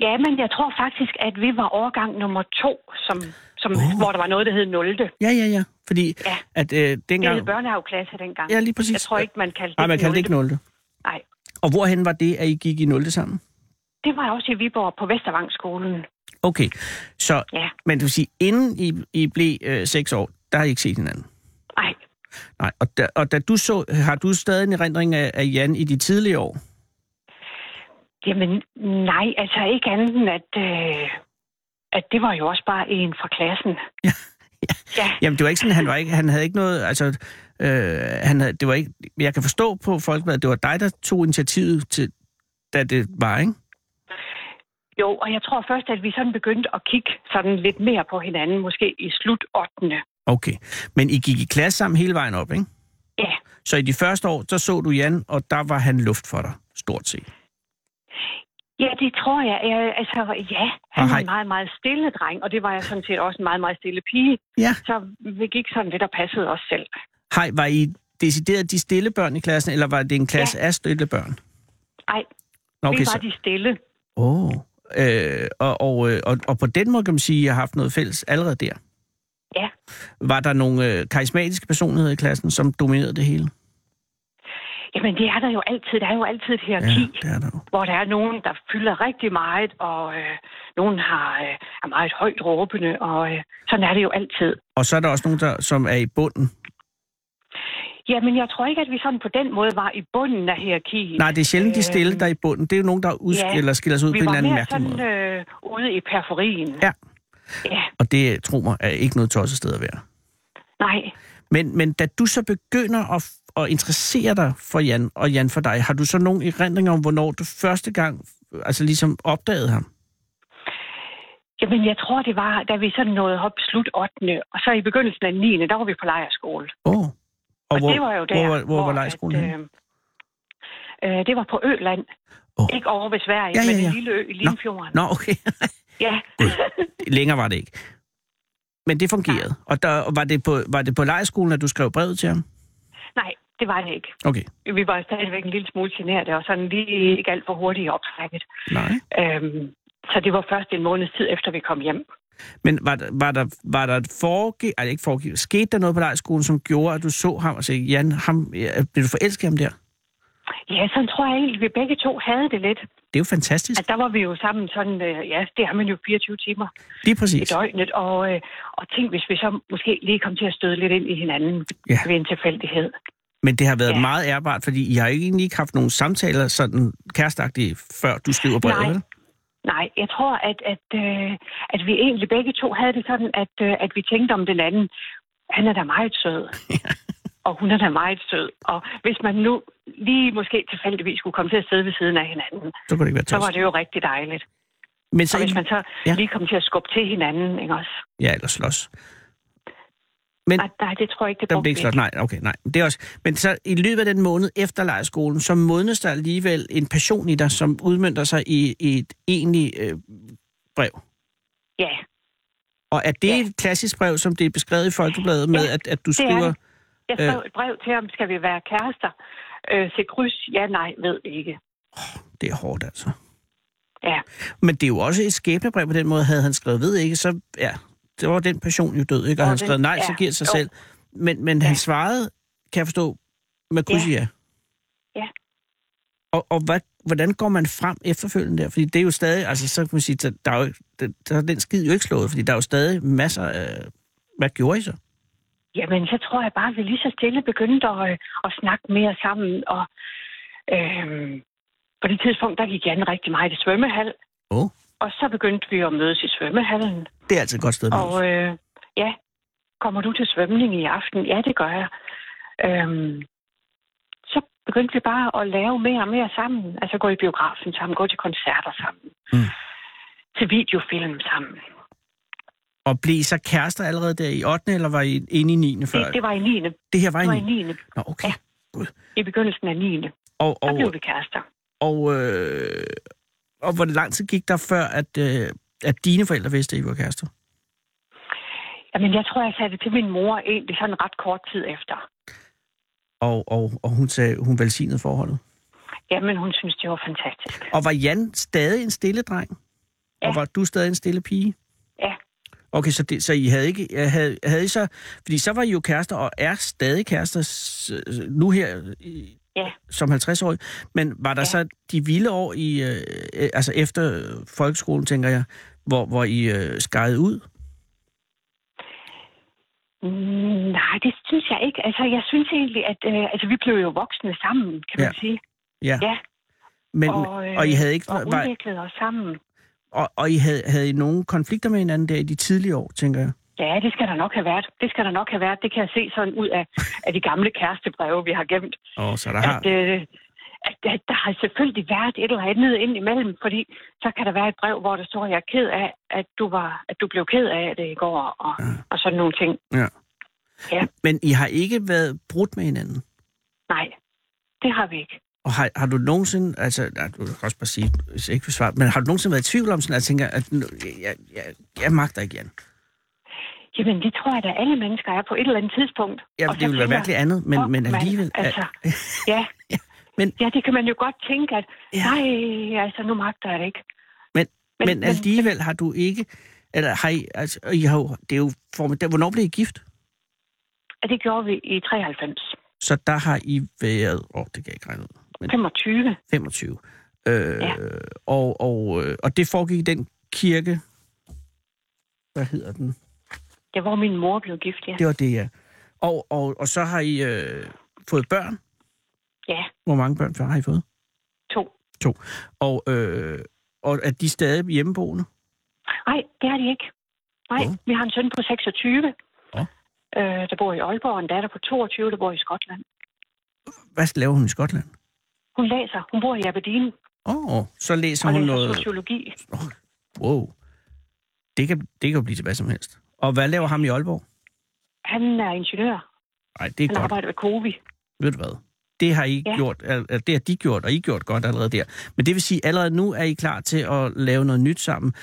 Ja, men jeg tror faktisk, at vi var årgang nummer to, som, som, oh. hvor der var noget, der hed 0. Det Ja, ja, ja. Fordi Ja. at øh, dengang... hed børnehaveklasse dengang. Ja, lige præcis. Jeg tror ikke, man kaldte Nej, man kaldte det ikke 0. Nej. Og hvorhen var det, at I gik i 0. sammen? Det var også i Viborg på Vestervangskolen. Okay, så... Ja. Men det vil sige, inden I, I blev øh, 6 år, der har I ikke set hinanden? Nej, Nej, og da, og da du så... Har du stadig en erindring af, af Jan i de tidlige år? Jamen nej, altså ikke andet end, at, øh, at det var jo også bare en fra klassen. Ja, ja. Jamen, det var ikke sådan, han var ikke... Han havde ikke noget... Altså, øh, han havde, det var ikke... Jeg kan forstå på Folkebladet, det var dig, der tog initiativet til, da det var, ikke? Jo, og jeg tror først, at vi sådan begyndte at kigge sådan lidt mere på hinanden, måske i slut 8. Okay. Men I gik i klasse sammen hele vejen op, ikke? Ja, Så i de første år, så så du Jan, og der var han luft for dig, stort set. Ja det tror jeg. jeg altså, ja, han var en meget, meget stille dreng, og det var jeg sådan set også en meget, meget stille pige. Ja. Så vi gik sådan lidt og passede os selv. Hej, var I decideret de stille børn i klassen, eller var det en klasse ja. af stille børn? Ej, Nå, okay, vi var så... de stille. Oh. Øh, og, og, øh, og, og på den måde kan man sige, at I har haft noget fælles allerede der. Ja. Var der nogle øh, karismatiske personligheder i klassen, som dominerede det hele? Jamen, det er der jo altid. Der er jo altid et hierarki. Ja, det er der jo. hvor der er nogen, der fylder rigtig meget, og øh, nogen har, øh, er meget højt råbende, og øh, sådan er det jo altid. Og så er der også nogen, der, som er i bunden. Jamen, jeg tror ikke, at vi sådan på den måde var i bunden af hierarkiet. Nej, det er sjældent de stille, Øhm, der er i bunden. Det er jo nogen, der udskiller, ja, skiller sig ud på en eller anden mærkelig sådan måde. øh, ude i periferien. Ja. Ja, Og det, tro mig, er ikke noget tosset sted at være. nej. Men, men da du så begynder at, at interessere dig for Jan, og Jan for dig, har du så nogle erindringer om, hvornår du første gang altså ligesom opdagede ham? Jamen, jeg tror, det var, da vi sådan nåede op slut 8. Og så i begyndelsen af 9. der var vi på lejerskole. Åh. Oh. Og, og det var jo der, hvor, hvor, hvor var lejrskolen at, øh, øh, det var på Øland. Oh. Ikke over ved Sverige, Ja, ja, men ja. en lille ø i Limfjorden. Nå, okay. Ja. Længere var det ikke. Men det fungerede. Og der, var, det på, var det på lejerskolen, at du skrev brevet til ham? Nej, det var det ikke. Okay. Vi var stadigvæk en lille smule generte, og sådan lige ikke alt for hurtigt optrækket. Nej. Øhm, så det var først en måneds tid efter, vi kom hjem. Men var, der- var der, var der et foregiv, altså ikke foregiv, skete der noget på lejerskolen, som gjorde, at du så ham og sagde, Jan, ham, ja, blev du forelsket ham der? Ja, sådan tror jeg egentlig, vi begge to havde det lidt. Det er jo fantastisk. At der var vi jo sammen sådan, øh, ja, det har man jo 24 timer Lige i præcis. døgnet. Og, øh, og tænk, hvis vi så måske lige kom til at støde lidt ind i hinanden Ja. ved en tilfældighed. Men det har været ja. Ja. meget ærbart, fordi I har ikke egentlig ikke haft nogen samtaler sådan kærestagtige, før du skriver brevet, Nej. Nej, jeg tror, at, at, øh, at vi egentlig begge to havde det sådan, at, øh, at vi tænkte om den anden. Han er da meget sød. og hun er da meget sød. Og hvis man nu lige måske tilfældigvis skulle komme til at sidde ved siden af hinanden, Så kunne det ikke være så var det jo rigtig dejligt. Men så Og hvis man så Ja. lige kom til at skubbe til hinanden, ikke også? Ja, eller slås. Men Nej, nej, det tror jeg ikke, det brugte blev ikke slås. Nej, okay, nej. Det er også... Men så i løbet af den måned efter lejerskolen, så modnes der alligevel en passion i dig, som udmyndter sig i, i et egentligt øh, brev. Ja, Og er det Ja. et klassisk brev, som det er beskrevet i Folkebladet med, Ja, at, at du det er skriver... det. Jeg skrev et brev til ham, skal vi være kærester? Øh, se kryds, ja, nej, ved ikke. Det er hårdt, altså. Ja, Men det er jo også et skæbnebrev på den måde, havde han skrevet, ved ikke, så ja, det var den passion jo død, ikke? Og Og han skrev nej, så ja, giver det sig jo. selv. Men, men han svarede, kan jeg forstå, med kryds ja. Ja. Og, og hvad, hvordan går man frem efterfølgende der? Fordi det er jo stadig, altså så kan man sige, der er jo, der, der er den skid jo ikke slået, fordi der er jo stadig masser af... Hvad gjorde I så? Jamen, så tror jeg bare, at vi lige så stille begyndte at, øh, at snakke mere sammen. Og øhm, på det tidspunkt, der gik Jan rigtig meget i svømmehal. Åh. Og så begyndte vi at mødes i svømmehallen. Det er altid et godt sted. at mødes. Og øh, ja, kommer du til svømning i aften? Ja, det gør jeg. Øhm, så begyndte vi bare at lave mere og mere sammen. Altså gå i biografen sammen, gå til koncerter sammen. Mm. Til videofilm sammen. Og blev I så kærester allerede der i 8. eller var I inde i 9. før? Det, det var i 9. det her var Det var i i 9. 9. Nå, okay. Ja. I begyndelsen af 9. Og, Der og, blev vi kærester. og, øh, og hvor lang tid gik der før, at, øh, at dine forældre vidste, at I var kærester? Jamen, jeg tror, jeg sagde det til min mor egentlig sådan ret kort tid efter. Og, og, og hun sagde, hun velsignede forholdet. Jamen, hun synes, det var fantastisk. Og var Jan stadig en stille dreng? Ja. Og var du stadig en stille pige? Ja, Okay, så, det, så I havde ikke... Havde, havde I så... Fordi så var I jo kærester, og er stadig kærester nu her i, ja. som 50-årig. Men var der ja. Så de vilde år i... Øh, øh, altså efter folkeskolen, tænker jeg, hvor, hvor I øh, skejede ud? Mm, nej, det synes jeg ikke. Altså, jeg synes egentlig, at øh, altså, vi blev jo voksne sammen, kan man Ja. sige. Ja. Ja, Men, og, øh, og I havde ikke... og Var, udviklede os sammen. Og, og I havde, havde I nogle konflikter med hinanden der i de tidlige år, tænker jeg? Ja, det skal der nok have været. Det skal der nok have været. Det kan jeg se sådan ud af, af de gamle kærestebreve, vi har gemt. Og så der har... At, øh, at, at der har selvfølgelig været et eller andet ind imellem, fordi så kan der være et brev, hvor der står, at jeg er ked af, at du, var, at du blev ked af det i går, og, Ja. og sådan nogle ting. Ja. Ja. Men I har ikke været brudt med hinanden? Nej, det har vi ikke. Og har, har du nogensinde, altså, ja, du kan også bare sige, hvis jeg ikke vil svare, men har du nogensinde været i tvivl om sådan, at jeg tænker, at jeg, jeg, jeg, magter ikke Jan? Jamen, det tror jeg, at alle mennesker er på et eller andet tidspunkt. Ja, det ville være virkelig andet, men, men alligevel... Altså, ja. Men- ja, det kan man jo godt tænke, at Ja. nej, altså, nu magter jeg det ikke. Men, men, Men- alligevel har du ikke... Eller har I, altså, I har jo, det er jo formidabelt. Hvornår blev I gift? Og det gjorde vi i 93. Så der har I været... Åh, oh, det kan jeg ikke regne ud. Men 25. 25. Øh, Ja. og, og, øh, og det foregik i den kirke... Hvad hedder den? Det var min mor blev gift, ja. Det var det, ja. Og, og, og så har I øh, fået børn. Ja, Hvor mange børn har I fået? to. Og, øh, og er de stadig hjemmeboende? Nej, det har de ikke. Nej, Nå. vi har en søn på 26, Nå. øh, der bor i Aalborg, og en datter på 22, der bor i Skotland. Hvad laver hun i Skotland? Hun læser. Hun bor i Aberdeen Åh, oh, så læser og hun læser noget... sociologi. Wow. Det kan, det kan jo blive til hvad som helst. Og hvad laver ham i Aalborg? Han er ingeniør. Nej, det er Han godt. arbejder ved Covi. Ved du hvad? Det har I Ja. gjort, al- det har de gjort, og I gjort godt allerede der. Men det vil sige, allerede nu er I klar til at lave noget nyt sammen.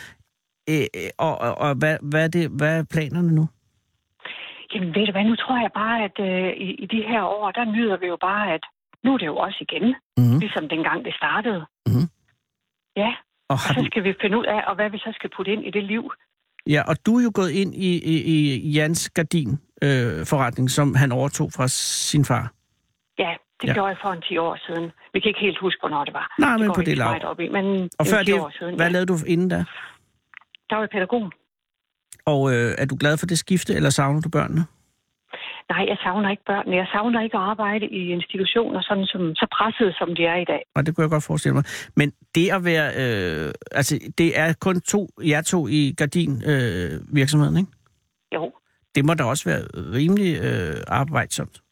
Øh, og og, og hvad, hvad, er det, hvad er planerne nu? Jamen ved du hvad, nu tror jeg bare, at øh, i, i de her år, der nyder vi jo bare, at nu er det jo også igen, Mm-hmm. ligesom dengang det startede. Mhm. Ja, Og, og så du, skal vi finde ud af, og hvad vi så skal putte ind i det liv. ja, og du er jo gået ind i, i, i Jans gardin øh, forretning, som han overtog fra sin far. Ja, det Ja. gjorde jeg for en 10 år siden. Vi kan ikke helt huske, hvornår det var. Nej, men går på det lav. op i, men Og det før 10 det, siden, hvad ja. lavede du inden da? Der var jeg pædagog. Og øh, er du glad for det skifte, eller savner du børnene? Nej, jeg savner ikke børnene. Jeg savner ikke at arbejde i institutioner, sådan som, så presset, som de er i dag. Og det kunne jeg godt forestille mig. Men det at være... Øh, altså, det er kun to, jer to i gardin-virksomheden, øh, virksomheden, ikke? Jo, Det må da også være rimelig øh, arbejdsomt.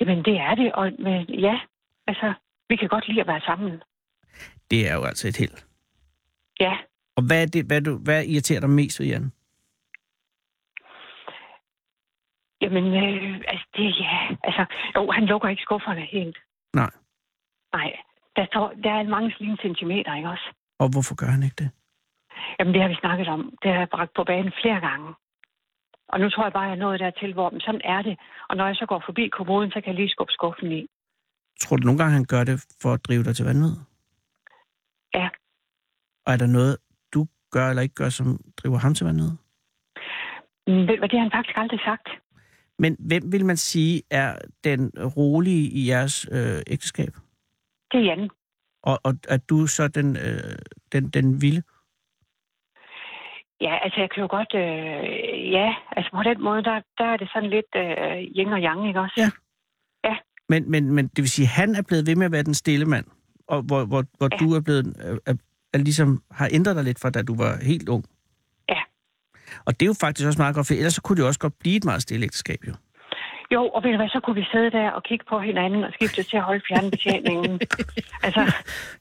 jamen det er det. Og men, ja, altså, vi kan godt lide at være sammen. Det er jo altså et held. Ja, Og hvad, er det, hvad, du, hvad irriterer dig mest ved Jan? Jamen, øh, altså, det, ja, altså, jo, han lukker ikke skufferne helt. Nej. Nej, der, står, der er mange sline centimeter, ikke også? Og hvorfor gør han ikke det? Jamen, det har vi snakket om. Det har jeg bragt på banen flere gange. Og nu tror jeg bare, at jeg er nået dertil, hvor men sådan er det. Og når jeg så går forbi kommoden, så kan jeg lige skubbe skuffen i. Tror du nogle gange, han gør det for at drive dig til vanvid? Ja. Og er der noget, du gør eller ikke gør, som driver ham til vanvid? Ved hvad, det har han faktisk aldrig sagt. Men hvem vil man sige er den rolige i jeres øh, ægteskab? Det er Jan. Og, og er du så den, øh, den, den vilde? Ja, altså jeg kan jo godt... Øh, ja, altså på den måde, der, der er det sådan lidt øh, yin og yang, ikke også? Ja. Men, men, men det vil sige, at han er blevet ved med at være den stille mand, og hvor, hvor, hvor Ja. du er blevet, er, er, er ligesom har ændret dig lidt fra, da du var helt ung. Og det er jo faktisk også meget godt, for ellers så kunne det jo også godt blive et meget stille ægteskab, jo. Jo, og ved du hvad, så kunne vi sidde der og kigge på hinanden og skifte til at holde fjernbetjeningen. altså,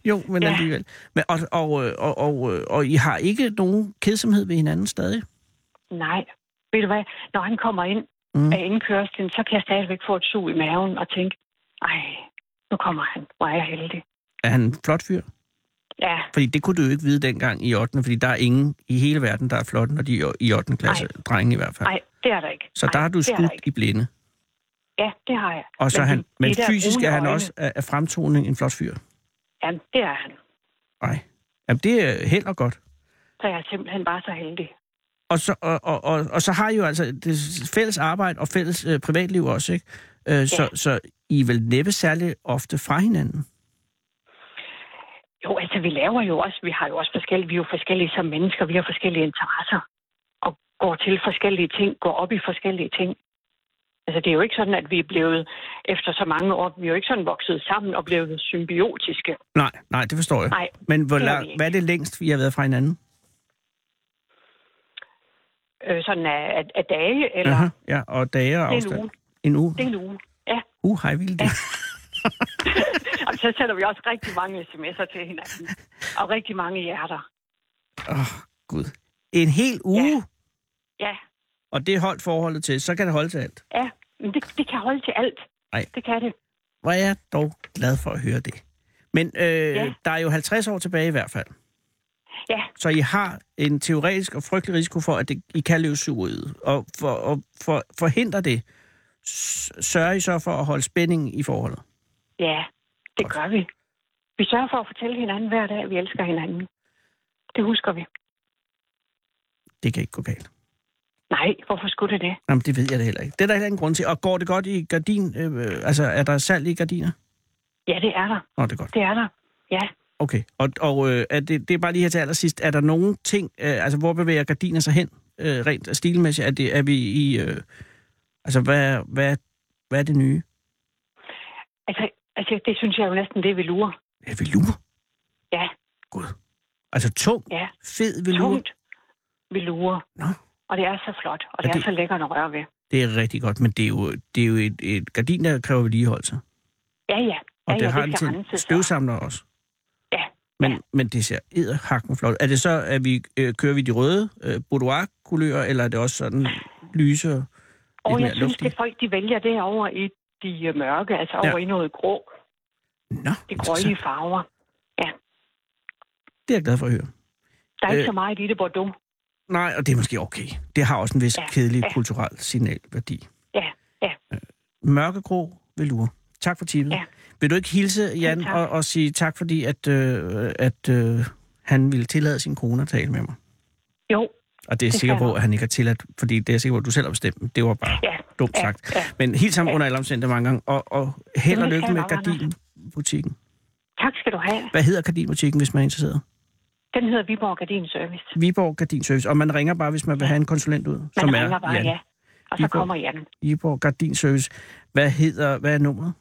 Jo, men ja. Alligevel. Men, og, og, øh, og, og, øh, og I har ikke nogen kedsomhed ved hinanden stadig? nej. Ved du hvad, når han kommer ind mm. af indkørslen, så kan jeg stadigvæk få et sug i maven og tænke, ej, nu kommer han. Hvor er jeg heldig. Er han en flot fyr? Ja, Fordi det kunne du jo ikke vide dengang i 8. Fordi der er ingen i hele verden, der er flotte, når de er i 8. klasse. Nej. Drenge i hvert fald. nej, det er der ikke. Så Ej, der har du skudt i blinde. Ja, det har jeg. Og så Men han, men fysisk er han øjne, også af, fremtoning en flot fyr. Jamen, det er han. Nej. Jamen, det er held og godt. Så jeg er simpelthen bare så heldig. Og så, og, og, og, og så har I jo altså det fælles arbejde og fælles øh, privatliv også, ikke? Øh, så, så I er vel næppe særlig ofte fra hinanden? Jo, altså vi laver jo også, vi har jo også forskellige, vi er jo forskellige som mennesker, vi har forskellige interesser. Og går til forskellige ting, går op i forskellige ting. Altså det er jo ikke sådan, at vi er blevet, efter så mange år, vi er jo ikke sådan vokset sammen og blevet symbiotiske. Nej, nej, det forstår jeg. Nej, Men hvor det ikke. hvad er det længst, vi har været fra hinanden? øh, sådan af, af, af dage, eller Aha, ja, og dage og det er en afstand. uge. En uge? Det er en uge. Ja, Uh, hej, vildt. Ja. så sender vi også rigtig mange sms'er til hinanden. Og rigtig mange hjerter. Åh, oh, Gud. En hel uge? Ja. Ja, Og det holdt forholdet til, så kan det holde til alt. ja. Men det, det kan holde til alt. Nej. Det kan det. Hvor er jeg dog glad for at høre det. Men øh, Ja. der er jo 50 år tilbage i hvert fald. Ja, Så I har en teoretisk og frygtelig risiko for, at det, I kan løbe suget. Og for at for, forhindre det, sørger I så for at holde spænding i forholdet. ja, det gør vi. Vi sørger for at fortælle hinanden hver dag, at vi elsker hinanden. Det husker vi. Det kan ikke gå galt. Nej, hvorfor skulle det det? Jamen, det ved jeg da heller ikke. Det er der heller ingen grund til. Og går det godt i gardin? Øh, altså, er der salg i gardiner? Ja, det er der. Nå, det er godt. Det er der. Ja. Okay. Og, og øh, er det, det er bare lige her til allersidst. Er der nogen ting, øh, altså hvor bevæger gardiner sig hen, øh, rent stilmæssigt? Er, det, er vi i... Øh, altså, hvad, hvad, hvad er det nye? Altså, altså, det synes jeg jo næsten, det er velure. Er velour? Ja, Gud. Altså tung, ja. fed velour? Tungt velure. Nå. Og det er så flot, og Er det er det- så lækkert at røre ved. Det er rigtig godt, men det er jo, det er jo et, et gardin, der kræver vedligeholdelse. Ja, ja. Og ja, det ja, har det en støvsamler også. Ja, Men, ja. men det ser edderhakken flot. Er det så, at vi øh, kører vi de røde øh, boudoir-kulører, eller er det også sådan lyse og Og lidt jeg mere synes, luftige? det folk, de vælger derovre i de øh, mørke, altså over Ja. i noget grå. Nå, De grålige farver. Det er jeg glad for at høre. Der er ikke Øh. så meget i det Bordeaux. Nej, og det er måske okay. Det har også en vis ja, Ja, kedelig ja. kulturel signalværdi. Ja, ja. Mørkegrå velour. Tak for tippet. Ja. Vil du ikke hilse Jan tak. og, og sige tak, fordi at, øh, at øh, han ville tillade sin kone at tale med mig? Jo, Og det er jeg sikker på, at han ikke har tilladt, fordi det er jeg sikker på, at du selv har bestemt. Det var bare ja. dumt Ja, sagt. ja. Men helt sammen Ja. under alle omstændigheder mange gange. Og, og held og lykke med gardinbutikken. Tak skal du have. Hvad hedder gardinbutikken, hvis man er interesseret? Den hedder Viborg Gardin Service. Viborg Gardinservice. Og man ringer bare, hvis man vil have en konsulent ud. Man som er ringer bare, Jan. ja. Og så Viborg. kommer Jan. Viborg Gardinservice. Hvad hedder, hvad er nummeret?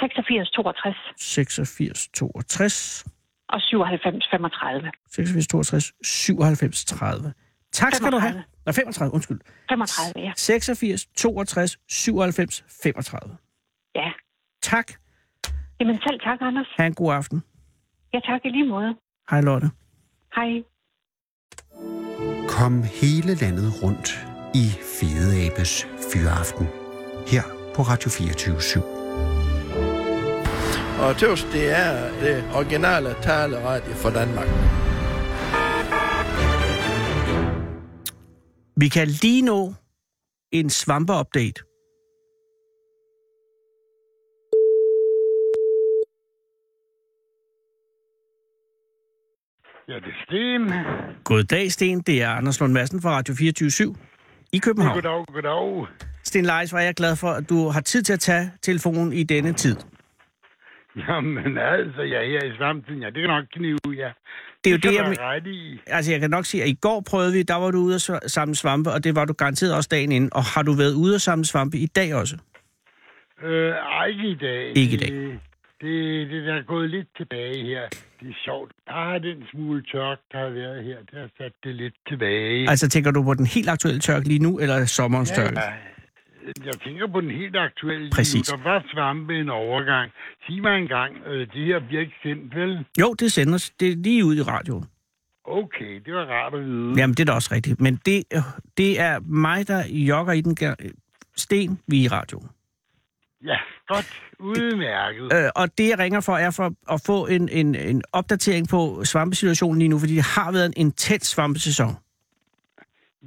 86 62 86 62 og 97 35. 86 62 97 30. Tak skal du have. 35. Nej, 35, undskyld. 35, ja. 86 62 97 35. Ja. Tak. Jamen selv tak, Anders. Ha' en god aften. Ja, tak i lige måde. Hej Lotte. Hej. Kom hele landet rundt i Fede Abes Fyraften. Her på Radio 24 /7. Og tøvs, det er det originale taleradio for Danmark. Vi kan lige nå en svampeupdate. Ja, det er Sten. Goddag, Sten. Det er Anders Lund Madsen fra Radio 24 i København. Goddag, goddag. Sten Leis, var jeg glad for, at du har tid til at tage telefonen i denne tid. Jamen altså, jeg er her i Svampen. Ja, det kan nok knive, ja. Det er jo det, du jeg, ret i. altså jeg kan nok sige, at i går prøvede vi, der var du ude at samle svampe, og det var du garanteret også dagen inden. Og har du været ude at samle svampe i dag også? Øh, ej, ikke i dag. Ikke i dag. Det, det, det der er gået lidt tilbage her. Det er sjovt. Bare den smule tørk, der har været her, det har sat det lidt tilbage. Altså tænker du på den helt aktuelle tørk lige nu, eller sommerens ja, tørk? ja. Jeg tænker på den helt aktuelle Præcis. nu. Der var svampe en overgang. Sig mig engang, øh, det her bliver ikke sendt, vel? Jo, det sender det er lige ud i radioen. Okay, det var rart at vide. Jamen, det er da også rigtigt. Men det, øh, det er mig, der jogger i den ger- sten, vi i radioen. Ja, godt. Udmærket. Øh, og det, jeg ringer for, er for at få en, en, en opdatering på svampesituationen lige nu, fordi det har været en intens svampesæson.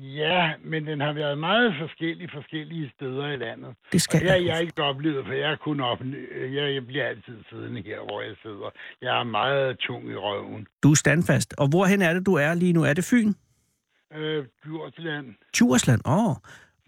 Ja, men den har været meget forskellig forskellige steder i landet. Det skal Og det har jeg. ikke oplevet, for jeg, er kun ople- jeg, jeg bliver altid siddende her, hvor jeg sidder. Jeg er meget tung i røven. Du er standfast. Og hvorhen er det, du er lige nu? Er det Fyn? Øh, Djursland. Djursland? Åh. Oh.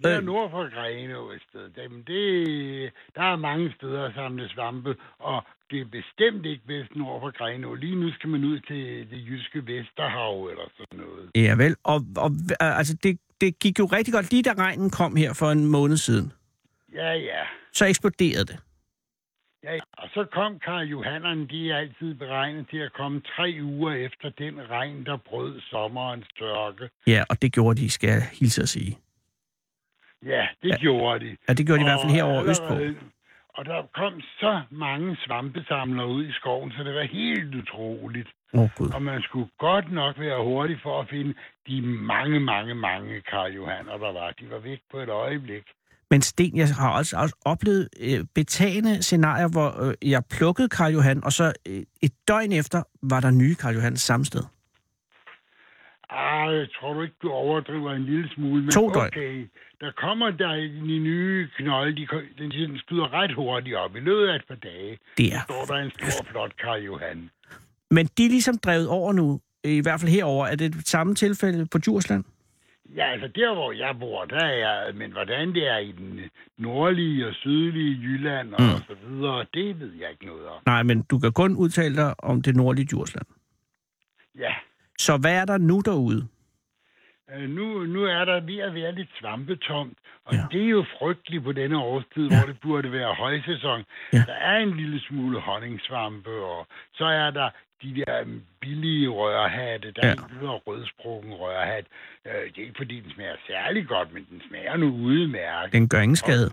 Det er nord for Grenå et sted. Jamen, det, der er mange steder at samle svampe, og det er bestemt ikke bedst nord for Grenå. Lige nu skal man ud til det jyske Vesterhav eller sådan noget. Ja vel. Og, og øh, altså, det, det gik jo rigtig godt lige da regnen kom her for en måned siden. Ja, ja. Så eksploderede det. Ja, ja. og så kom Karl Johannerne, de er altid beregnet til at komme tre uger efter den regn, der brød sommerens tørke. Ja, og det gjorde de, skal jeg hilse at sige. Ja, det Ja. gjorde de. Ja, det gjorde de i hvert fald Og herovre østpå. Og der kom så mange svampesamlere ud i skoven, så det var helt utroligt. Oh, Gud. Og man skulle godt nok være hurtig for at finde de mange, mange, mange Karl Johanner, der var. De var væk på et øjeblik. Men Sten, jeg har også, også oplevet øh, betagende scenarier, hvor øh, jeg plukkede Karl Johan, og så øh, et døgn efter var der nye Karl Johan samme sted. Ah, jeg tror du ikke, du overdriver en lille smule. Men To døgn. okay, der kommer der de nye knolde, de, den, den skyder ret hurtigt op. I løbet af et par dage Det er. står der en stor, flot Karl Johan. Men de er ligesom drevet over nu, i hvert fald herover. Er det det samme tilfælde på Djursland? Ja, altså der, hvor jeg bor, der er jeg, men hvordan det er i den nordlige og sydlige Jylland og, Mm. mm. så videre, det ved jeg ikke noget om. Nej, men du kan kun udtale dig om det nordlige Djursland. Ja, Så hvad er der nu derude? øh, nu, nu er der ved at være lidt svampetomt, og Ja. det er jo frygteligt på denne årstid, Ja. hvor det burde være højsæson. Ja. Der er en lille smule honningsvampe, og så er der de der mm, billige rørhatte. Der er Ja. hedder rødsprukken rørhat. Øh, det er ikke, fordi den smager særlig godt, men den smager nu udmærket. Den gør ingen skade.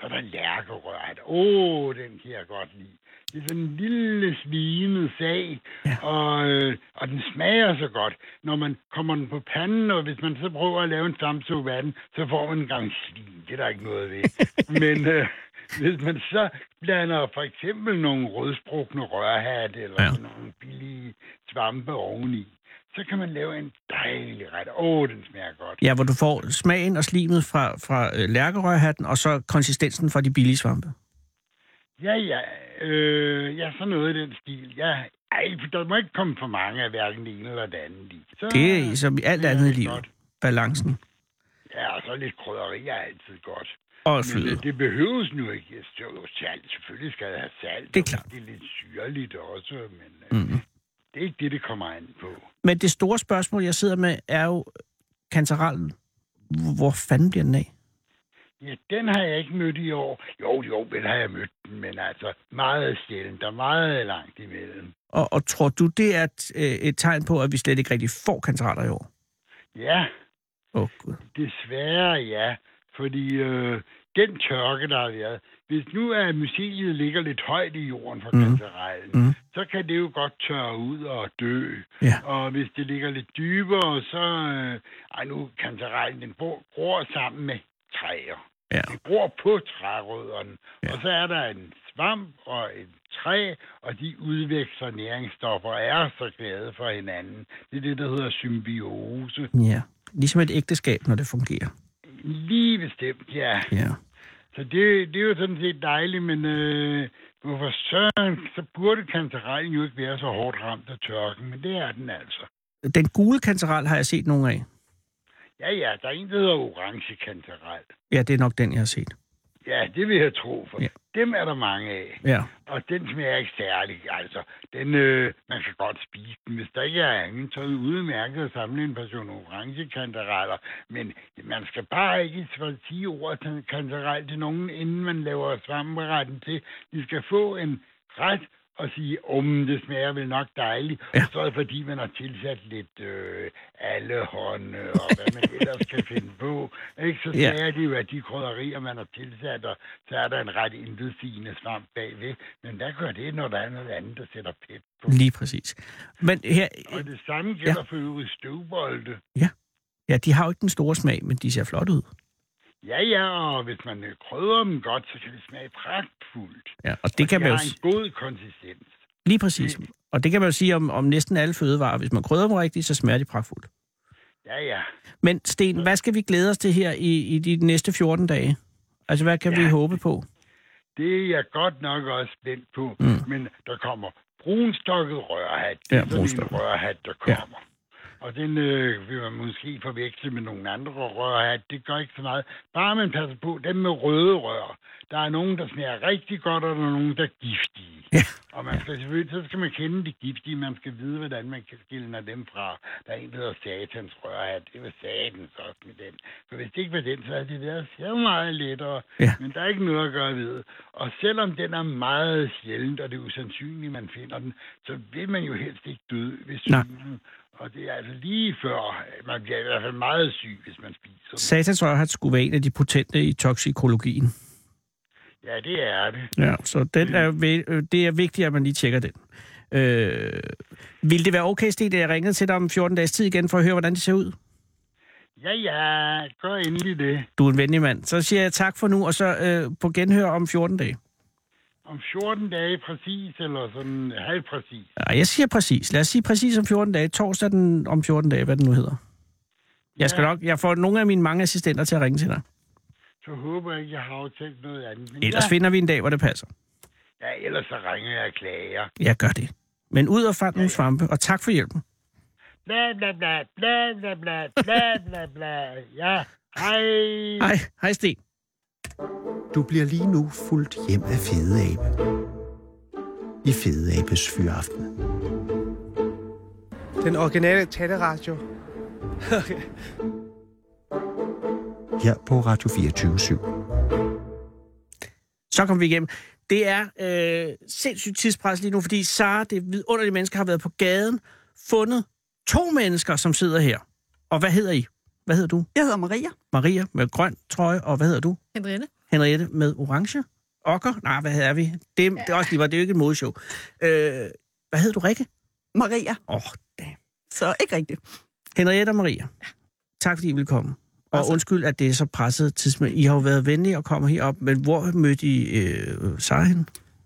Så er der lærkerørt. Åh, oh, den kan jeg godt lide. Det er sådan en lille svinet sag, Ja. og, øh, og den smager så godt. Når man kommer den på panden, og hvis man så prøver at lave en samsup af den, så får man en gang svin. Det er der ikke noget ved. Men øh, hvis man så blander for eksempel nogle rødsprukne rørhat, eller Ja. nogle billige svampe oveni, så kan man lave en dejlig ret. Åh, oh, den smager godt. Ja, hvor du får smagen og slimet fra, fra øh, lærkerøghatten, og så konsistensen fra de billige svampe. Ja, ja. Øh, ja, sådan noget i den stil. Ja, ej, for der må ikke komme for mange af hverken det ene eller det andet i. Så, Det er som i alt andet i livet. godt. Balancen Ja, og så lidt krydderi er altid godt. og Men fløde. det, det behøves nu ikke. Synes jo, salt, selvfølgelig skal det have salt. Det er klart. Det er lidt syrligt også, men øh, Mm. det er ikke det, det kommer an på. Men det store spørgsmål, jeg sidder med, er jo kantarellen. Hvor fanden bliver den af? Ja, den har jeg ikke mødt i år. Jo, jo, vel har jeg mødt den, men altså meget sjældent. Der er meget langt imellem. Og, og tror du, det er et, øh, et tegn på, at vi slet ikke rigtig får kantareller i år? Ja, Åh, oh, Gud. Desværre ja, fordi øh, den tørke, der har været, hvis nu er myceliet ligger lidt højt i jorden for mm. kantarellen, mm. så kan det jo godt tørre ud og dø. Ja. Og hvis det ligger lidt dybere, så... Øh, ej, nu kantarellen, den gror sammen med træer. Ja. Den gror på trærødderne. Ja. Og så er der en svamp og et træ, og de udveksler næringsstoffer og er så glade for hinanden. Det er det, der hedder symbiose. Ja. Ligesom et ægteskab, når det fungerer. Lige bestemt, ja. Ja. Så det, det er jo sådan set dejligt, men øh, hvorfor søren, så burde kantarellen jo ikke være så hårdt ramt af tørken, men det er den altså. Den gule kantarel har jeg set nogle af. Ja, ja, der er en, der hedder orange kantarel. Ja, det er nok den, jeg har set. Ja, det vil jeg tro, for Ja. dem er der mange af. Ja. Og den smager ikke særlig. Altså, den, øh, man kan godt spise den. Hvis der ikke er andet, så er det udmærket at samle en portion orange kantareller. Men man skal bare ikke sige ordet til kantarel til nogen, inden man laver svamperetten til. De skal få en ret og sige, om det smager vel nok dejligt. Ja. Ja. Så er det fordi, man har tilsat lidt øh, allehånd øh, og hvad man ellers kan finde på. Ikke? Så Ja. smager det jo af de krydderier, man har tilsat, og så er der en ret intetsigende svamp bagved. Men hvad gør det, når der er noget andet, der sætter pep på? Lige præcis. Men her, Og det samme gælder ja. for øvrigt støvbolde. ja, de har jo ikke den store smag, men de ser flot ud. Ja, ja, og hvis man øh, krydrer dem godt, så kan det smage pragtfuldt. Ja, og det kan de man jo en god konsistens. lige præcis. Og det kan man jo sige om, om næsten alle fødevarer. Hvis man krydder dem rigtigt, så smager de pragtfuldt. Ja, ja. Men Sten, hvad skal vi glæde os til her i, i de næste 14 dage? Altså, hvad kan ja. vi håbe på? Det er jeg godt nok også spændt på. Mm. Mm. Men der kommer brunstokket rørhat. Det Ja, er sådan en rørhat, der Ja. Og den øh, vil man måske forveksle med nogle andre rørhat. Det gør ikke så meget. Bare man passer på dem med røde rør. Der er nogen, der smager rigtig godt, og der er nogen, der er giftige. Ja. Og man skal selvfølgelig, så skal man kende de giftige. Man skal vide, hvordan man kan skille dem fra. Der er en, der hedder satans rørhat. Det var satans også med den. For hvis det ikke var den, så havde det været så meget lettere. Ja. Men der er ikke noget at gøre ved. Og selvom den er meget sjældent, og det er usandsynligt, man finder den, så vil man jo helst ikke dø ved Nej. Og det er altså lige før, man bliver i hvert fald meget syg, hvis man spiser den. Satans rørhat skulle være en af de potente i toksikologien. Ja, det er det. Ja, så den er, øh, det er vigtigt, at man lige tjekker den. Øh, vil det være okay, Sten, at jeg ringede til dig om 14 dages tid igen, for at høre, hvordan det ser ud? Ja, ja, gør endelig det. Du er en venlig mand. Så siger jeg tak for nu, og så øh, på genhør om 14 dage. Om 14 dage præcis, eller sådan halvt præcis. Nej, jeg siger præcis. Lad os sige præcis om 14 dage. Torsdag den, om 14 dage, hvad den nu hedder. Jeg skal Ja. nok, jeg får nogle af mine mange assistenter til at ringe til dig. Så håber jeg ikke, jeg har aftalt noget andet. Men Ellers ja, finder vi en dag, hvor det passer. ja, ellers så ringer jeg og klager. Jeg gør det. Men ud og fand nogle svampe, og tak for hjælpen. Bla, bla, bla, bla, bla, bla, bla, bla, bla. Ja, hej. Hej, hej Sten. Du bliver lige nu fuldt hjem af Fede Abe. I Fede Abes Fyraften. Den originale taleradio. Her på Radio 24 Så kom vi igennem. Det er øh, sindssygt tidspres lige nu, fordi Sara, det vidunderlige menneske, har været på gaden, fundet to mennesker, som sidder her. Og hvad hedder I? Hvad hedder du? Jeg hedder Maria. Maria med grøn trøje, og hvad hedder du? Henriette? Henriette med orange. Okker? Nej, hvad hedder vi? Det, det er også lige, var det er jo ikke et modeshow. Øh, hvad hedder du, Rikke? Maria. Åh, oh, damn. Så ikke rigtigt. Henriette og Maria. Tak fordi I ville komme. Og Altså. undskyld, at det er så presset tidspunkt. I har jo været venlige og kommer herop, men hvor mødte I øh, Sara henne?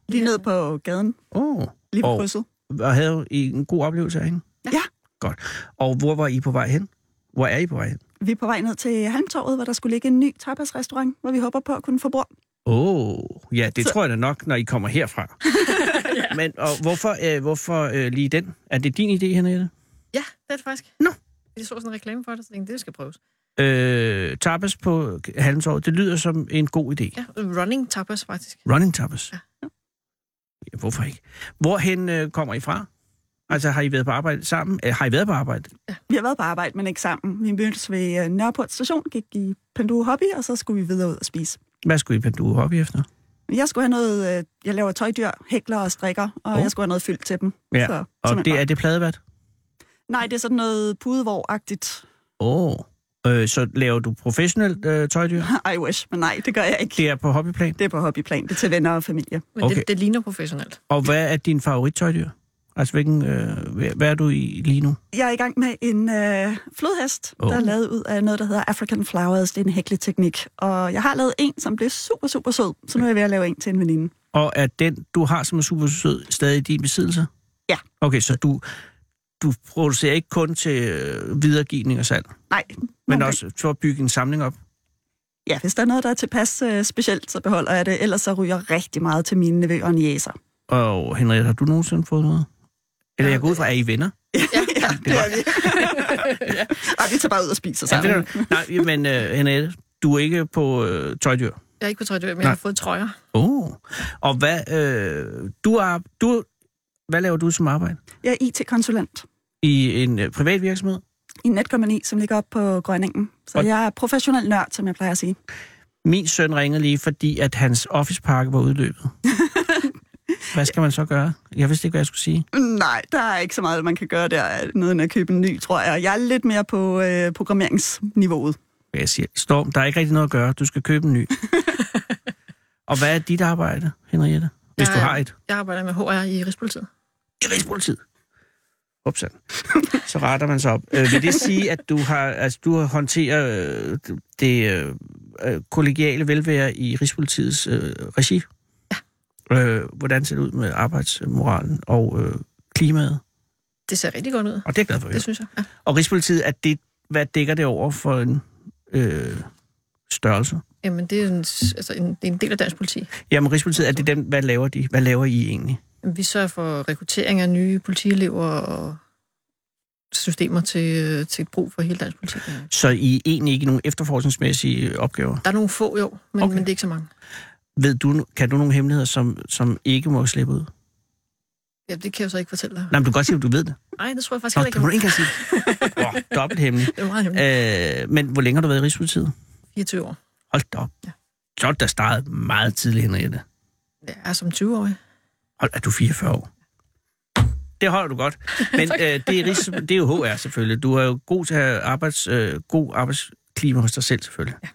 Lige ned på gaden. Åh, oh. Lige på Og- krydset. og havde I en god oplevelse af hende? Ja. Godt. Og hvor var I på vej hen? Hvor er I på vej hen? Vi er på vej ned til Halmtorvet, hvor der skulle ligge en ny tapasrestaurant, hvor vi håber på at kunne få bord. Åh, oh, ja, det Så- tror jeg da nok, når I kommer herfra. Men og hvorfor, øh, hvorfor øh, lige den? Er det din idé, Henriette? Ja, det er det faktisk. Nå. Jeg så sådan en reklame for det, så tænkte, det skal prøves. Øh, tapas på Halmtorvet, det lyder som en god idé. Ja, running tapas faktisk. Running tapas. Ja. Ja, hvorfor ikke? Hvorhen øh, kommer I fra? Altså, har I været på arbejde sammen? Øh, har I været på arbejde? Vi har været på arbejde, men ikke sammen. Vi mødtes ved øh, Nørreport station, gik i Panduro Hobby, og så skulle vi videre ud og spise. Hvad skulle I pendue hobby efter? Jeg skulle have noget, øh, jeg laver tøjdyr, hækler og strikker, og Oh. jeg skulle have noget fyldt til dem. Ja, Så, og det bare- er det pladevat? Nej, det er sådan noget pudevår-agtigt. Åh. Oh. Øh, så laver du professionelt øh, tøjdyr? I wish, men nej, det gør jeg ikke. Det er på hobbyplan? Det er på hobbyplan, det er til venner og familie. Men Okay. det, det ligner professionelt. Og hvad er din favorittøjdyr? Altså, hvilken, øh, hvad- er du i lige nu? Jeg er i gang med en øh, flodhest, oh. der er lavet ud af noget, der hedder African Flowers. Det er en hækleteknik. Og jeg har lavet en, som blev super, super sød. Så nu er jeg ved at lave en til en veninde. Og er den, du har som er super sød, stadig i din besiddelse? Ja. Okay, så du, du producerer ikke kun til øh, videregivning og salg, Nej. men også for at bygge en samling op. Ja, hvis der er noget, der er tilpas øh, specielt, så beholder jeg det. Ellers så ryger rigtig meget til mine nevøer og niæser. Og Henriette, har du nogensinde fået noget? Eller jeg går ud fra, er I venner? ja, det er vi. Ej, vi tager bare ud og spiser Ja, sammen. ved du, nej, men uh, Henriette, du er ikke på øh, tøjdyr. Jeg er ikke på tøjdør, men Nej. jeg har fået trøjer. Oh. Og hvad, øh, du er, du, hvad laver du som arbejde? Jeg er IT-konsulent I en øh, privat virksomhed? i Netcompany, som ligger op på Grønningen. Så Og- jeg er professionel nørd, som jeg plejer at sige. Min søn ringede lige, fordi at hans officepakke var udløbet. hvad skal man så gøre? Jeg vidste ikke, hvad jeg skulle sige. Nej, der er ikke så meget, man kan gøre der, noget end at købe en ny, tror jeg. Jeg er lidt mere på øh, programmeringsniveauet. Jeg siger, Storm, der er ikke rigtig noget at gøre. Du skal købe en ny. og hvad er dit arbejde, Henriette? Hvis Jeg du har et. Jeg arbejder med HR i Rigspolitiet. I Rigspolitiet. Upsan. Så retter man sig op. Øh, vil det sige, at du har, altså, du har håndteret øh, det øh, øh, kollegiale velvære i Rigspolitiets øh, regi? Øh, hvordan ser det ud med arbejdsmoralen og øh, klimaet? Det ser rigtig godt ud. Og det er jeg glad for at høre. Det synes jeg. Ja. Og Rigspolitiet, at det, hvad dækker det over for en øh, størrelse? Jamen, det er, en, altså en, det er en del af dansk politi. Jamen, Rigspolitiet, er det dem, hvad laver de? Hvad laver I egentlig? Jamen, Vi sørger for rekruttering af nye politielever og systemer til, til brug for hele dansk politi. Så I er egentlig ikke nogen efterforskningsmæssige opgaver? Der er nogle få, jo, men, okay. men det er ikke så mange. Ved du, kan du nogle hemmeligheder, som, som ikke må slippe ud? Ja, det kan jeg så ikke fortælle dig. Nej, men du kan godt sige, at du ved det. Nej, det tror jeg faktisk Nå, det må du ikke. ikke sige. Oh, dobbelt hemmeligt. Det er meget hemmeligt. Øh, men hvor længe har du været i Rigspolitiet? 24 år. Hold da op. Ja. Så er da startet meget tidligt, Henriette. Jeg er som 20-årig. Hold, er du 44 år? Det holder du godt. Men øh, det, er det er jo HR selvfølgelig. Du er jo god til at have arbejds, øh, god arbejdsklima hos dig selv selvfølgelig. Ja.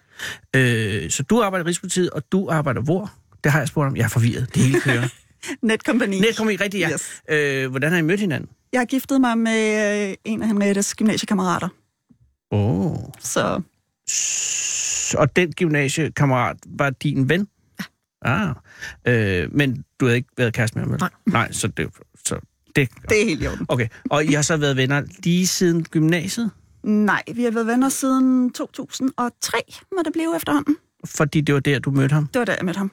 Øh, så du arbejder i Rigspolitiet, og du arbejder hvor? Det har jeg spurgt om. Jeg er forvirret. Det hele kører. Netcompany. Net kom I rigtigt, ja. Yes. Øh, hvordan har I mødt hinanden? Jeg har giftet mig med øh, en af Henriettes gymnasiekammerater. Åh. Oh. Så Og den gymnasiekammerat var din ven? Ja. Ah. Øh, men du havde ikke været kæreste med ham? Nej. Nej, så det... Så det det er helt i orden. okay. Og I har så været venner lige siden gymnasiet? Nej, vi har været venner siden 2003, må det blive efterhånden. Fordi det var der, du mødte ham? Det var da jeg mødte ham.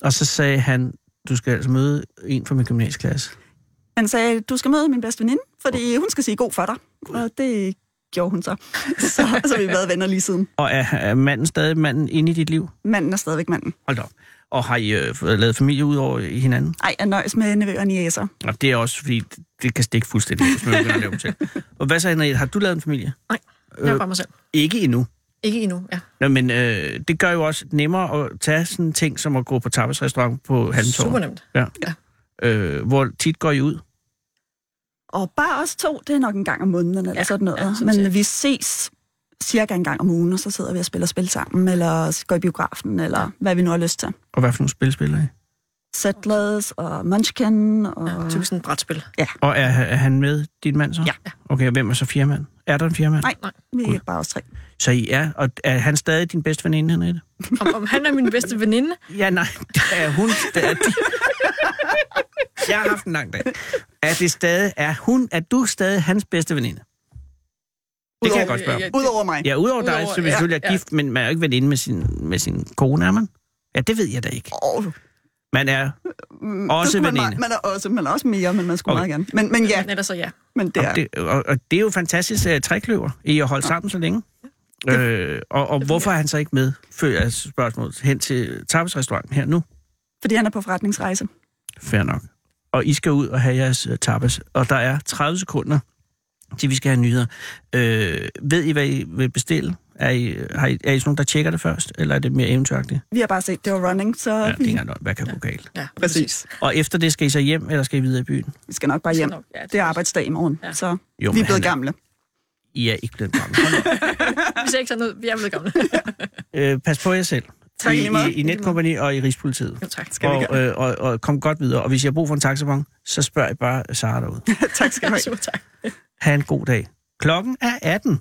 Og så sagde han, du skal altså møde en fra min gymnasieklasse. Han sagde, du skal møde min bedste veninde, fordi hun skal sige god for dig. Og det gjorde hun så. Så, så har vi været venner lige siden. Og er, er manden stadig manden inde i dit liv? Manden er stadigvæk manden. Hold op. Og har I øh, lavet familie ud over i hinanden? Ej, jeg nøjes med nevøer og niæser. Og det er også, fordi det kan stikke fuldstændig, hvis man begynder at lave dem selv. Og hvad så, Henriette? Har du lavet en familie? Nej, jeg er bare mig selv. Ikke endnu. Ikke endnu, ja. Nå, men øh, det gør jo også nemmere at tage sådan en ting, som at gå på tapasrestaurant på Halmtorv. Super nemt. Ja. Ja. Øh, hvor tit går I ud? Og bare os to, det er nok en gang om måneden eller Ja, sådan noget. ja, sådan Men cirka. vi ses cirka en gang om ugen, og så sidder vi og spiller spil sammen, eller går i biografen, eller ja. hvad vi nu har lyst til. Og hvad for nogle spil spiller I? Settlers og Munchkin. Og... Ja, typisk sådan brætspil. Og er, er han med, din mand så? Ja. Okay, og hvem er så firmand? Er der en firmand? Nej, Nej. vi er bare os tre. Så I er, og er han stadig din bedste veninde, Henriette? Om, om han er min bedste veninde? Ja, nej, det er hun. Det er, jeg har haft en lang dag. Er det stadig, er hun, er du stadig hans bedste veninde? Det kan jeg godt spørge. Ja. Udover mig. Ja, udover dig, så ja, selvfølgelig er ja. gift, men man er jo ikke veninde med sin, med sin kone, er man? Ja, det ved jeg da ikke. Oh, Man er mm, Også det man, veninde. man er også, man er også mere, men man skulle Okay. meget gerne. Men, men ja, Men ellers så ja. men det Og er... det, og, og det er jo fantastisk uh, trækløver, I har holdt sammen så længe. Øh, og, og hvorfor er han så ikke med, før jeg spørgsmålet, hen til tapasrestauranten her nu? Fordi han er på forretningsrejse. Fair nok. Og I skal ud og have jeres uh, tapas, og der er 30 sekunder, til vi skal have nyheder. Øh, ved I, hvad I vil bestille? Er I, har I, er I sådan nogen, der tjekker det først, eller er det mere eventyragtigt? Vi har bare set, det var running, så Ja, ja, det er ikke engang, hvad kan gå galt. Ja, præcis. Og efter det skal I så hjem, eller skal I videre i byen? Vi skal nok bare hjem. nok, ja, det Det er arbejdsdag i morgen, Ja. så Jo, vi er blevet gamle. I er ikke blevet gamle. Vi ser ikke sådan ud. Vi er blevet gamle. øh, pas på jer selv. Tak I, i i, i Netkompagni og i Rigspolitiet. Jo, tak. Skal vi og, gøre. øh, og, og kom godt videre. Og hvis I har brug for en taxabon, så spørg I bare Sara derude. tak skal du have. Tak. Ha' en god dag. Klokken er 18.